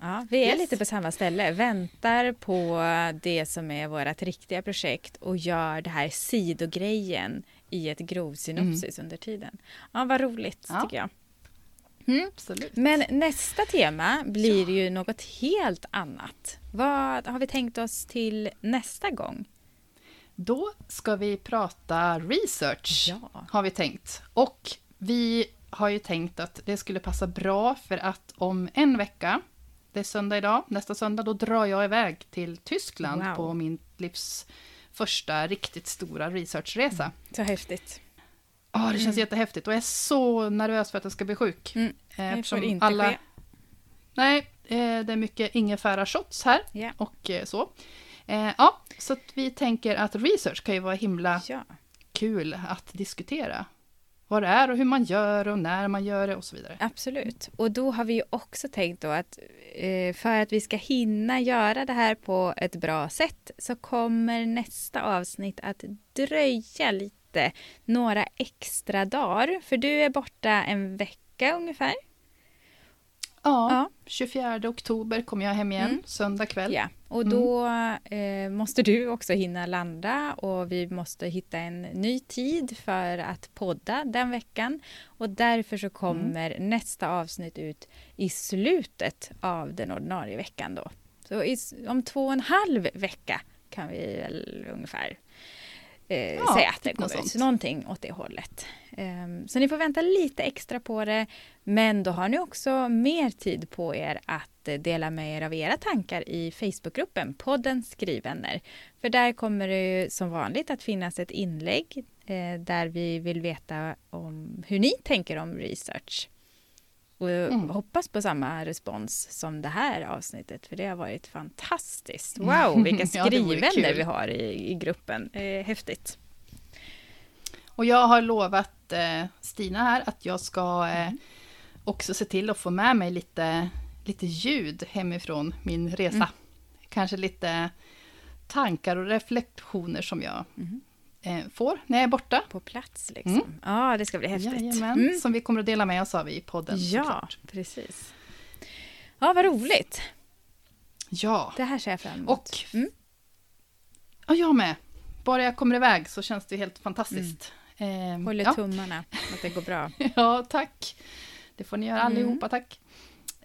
Ja. Mm. Ja, vi är Yes. lite på samma ställe. Väntar på det som är vårt riktiga projekt och gör det här sidogrejen i ett grovsynopsis under tiden. Ja, vad roligt Ja. tycker jag. Absolut. Men nästa tema blir ju något helt annat. Vad har vi tänkt oss till nästa gång? Då ska vi prata research, Ja. har vi tänkt. Och vi har ju tänkt att det skulle passa bra för att om en vecka, det är söndag idag, nästa söndag, då drar jag iväg till Tyskland Wow. på min livs första riktigt stora researchresa. Så häftigt. Ja, det känns jättehäftigt och jag är så nervös för att jag ska bli sjuk. Mm, Eh, Det får inte ske. Nej, eh, det är mycket ingefära shots här Ja. och eh, så. Ja, så vi tänker att research kan ju vara himla Ja. kul att diskutera. Vad det är och hur man gör och när man gör det och så vidare. Absolut. Och då har vi ju också tänkt då att eh, för att vi ska hinna göra det här på ett bra sätt så kommer nästa avsnitt att dröja lite, några extra dagar. För du är borta en vecka ungefär. Ja, Ja. 24 oktober kommer jag hem igen, Mm. söndag kväll. Ja, och då eh, måste du också hinna landa och vi måste hitta en ny tid för att podda den veckan. Och därför så kommer nästa avsnitt ut i slutet av den ordinarie veckan då. Så i, om två och en halv vecka kan vi väl ungefär eh, Ja, säga att det något kommer ut. sånt. Någonting åt det hållet. Ehm, så ni får vänta lite extra på det. Men då har ni också mer tid på er att eh, dela med er av era tankar i Facebookgruppen podden Skrivvänner. För där kommer det som vanligt att finnas ett inlägg eh, där vi vill veta om hur ni tänker om research. Och Mm. hoppas på samma respons som det här avsnittet för det har varit fantastiskt. Wow, vilka Ja, skrivvänner kul. vi har i, i gruppen. Eh, häftigt. Och jag har lovat eh, Stina här att jag ska eh, också se till att få med mig lite, lite ljud hemifrån min resa. Mm. Kanske lite tankar och reflektioner som jag Mhm. Eh, får när jag är borta. På plats liksom. Ja, det ska bli häftigt. Mm. som vi kommer att dela med oss av i podden Ja, såklart. precis. Ja, vad roligt. Ja, Det här ser jag fram emot. och Mm. ja, jag med. Bara jag kommer iväg så känns det helt fantastiskt. Eh, Håller ja. tummarna att det går bra. Ja, tack. Det får ni göra allihopa, tack.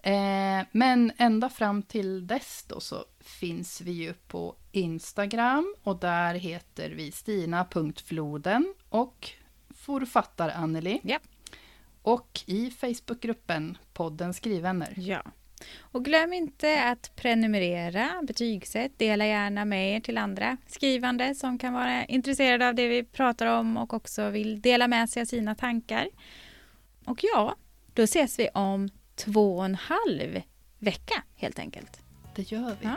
Eh, men ända fram till dess då så finns vi ju på Instagram och där heter vi stina.floden och författar Anneli. Ja. Och i Facebookgruppen podden Skrivvänner. Ja. Och glöm inte att prenumerera, betygsätt, dela gärna med er till andra skrivande som kan vara intresserade av det vi pratar om och också vill dela med sig av sina tankar. Och ja, då ses vi om två och en halv vecka helt enkelt. Det gör vi. Ja.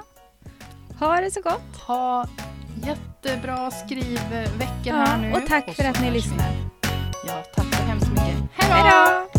Ha det så gott! Ha jättebra skrivveckor Ja, här nu. och tack för så att ni lyssnar. Ja, tack så hemskt mycket. Hej då!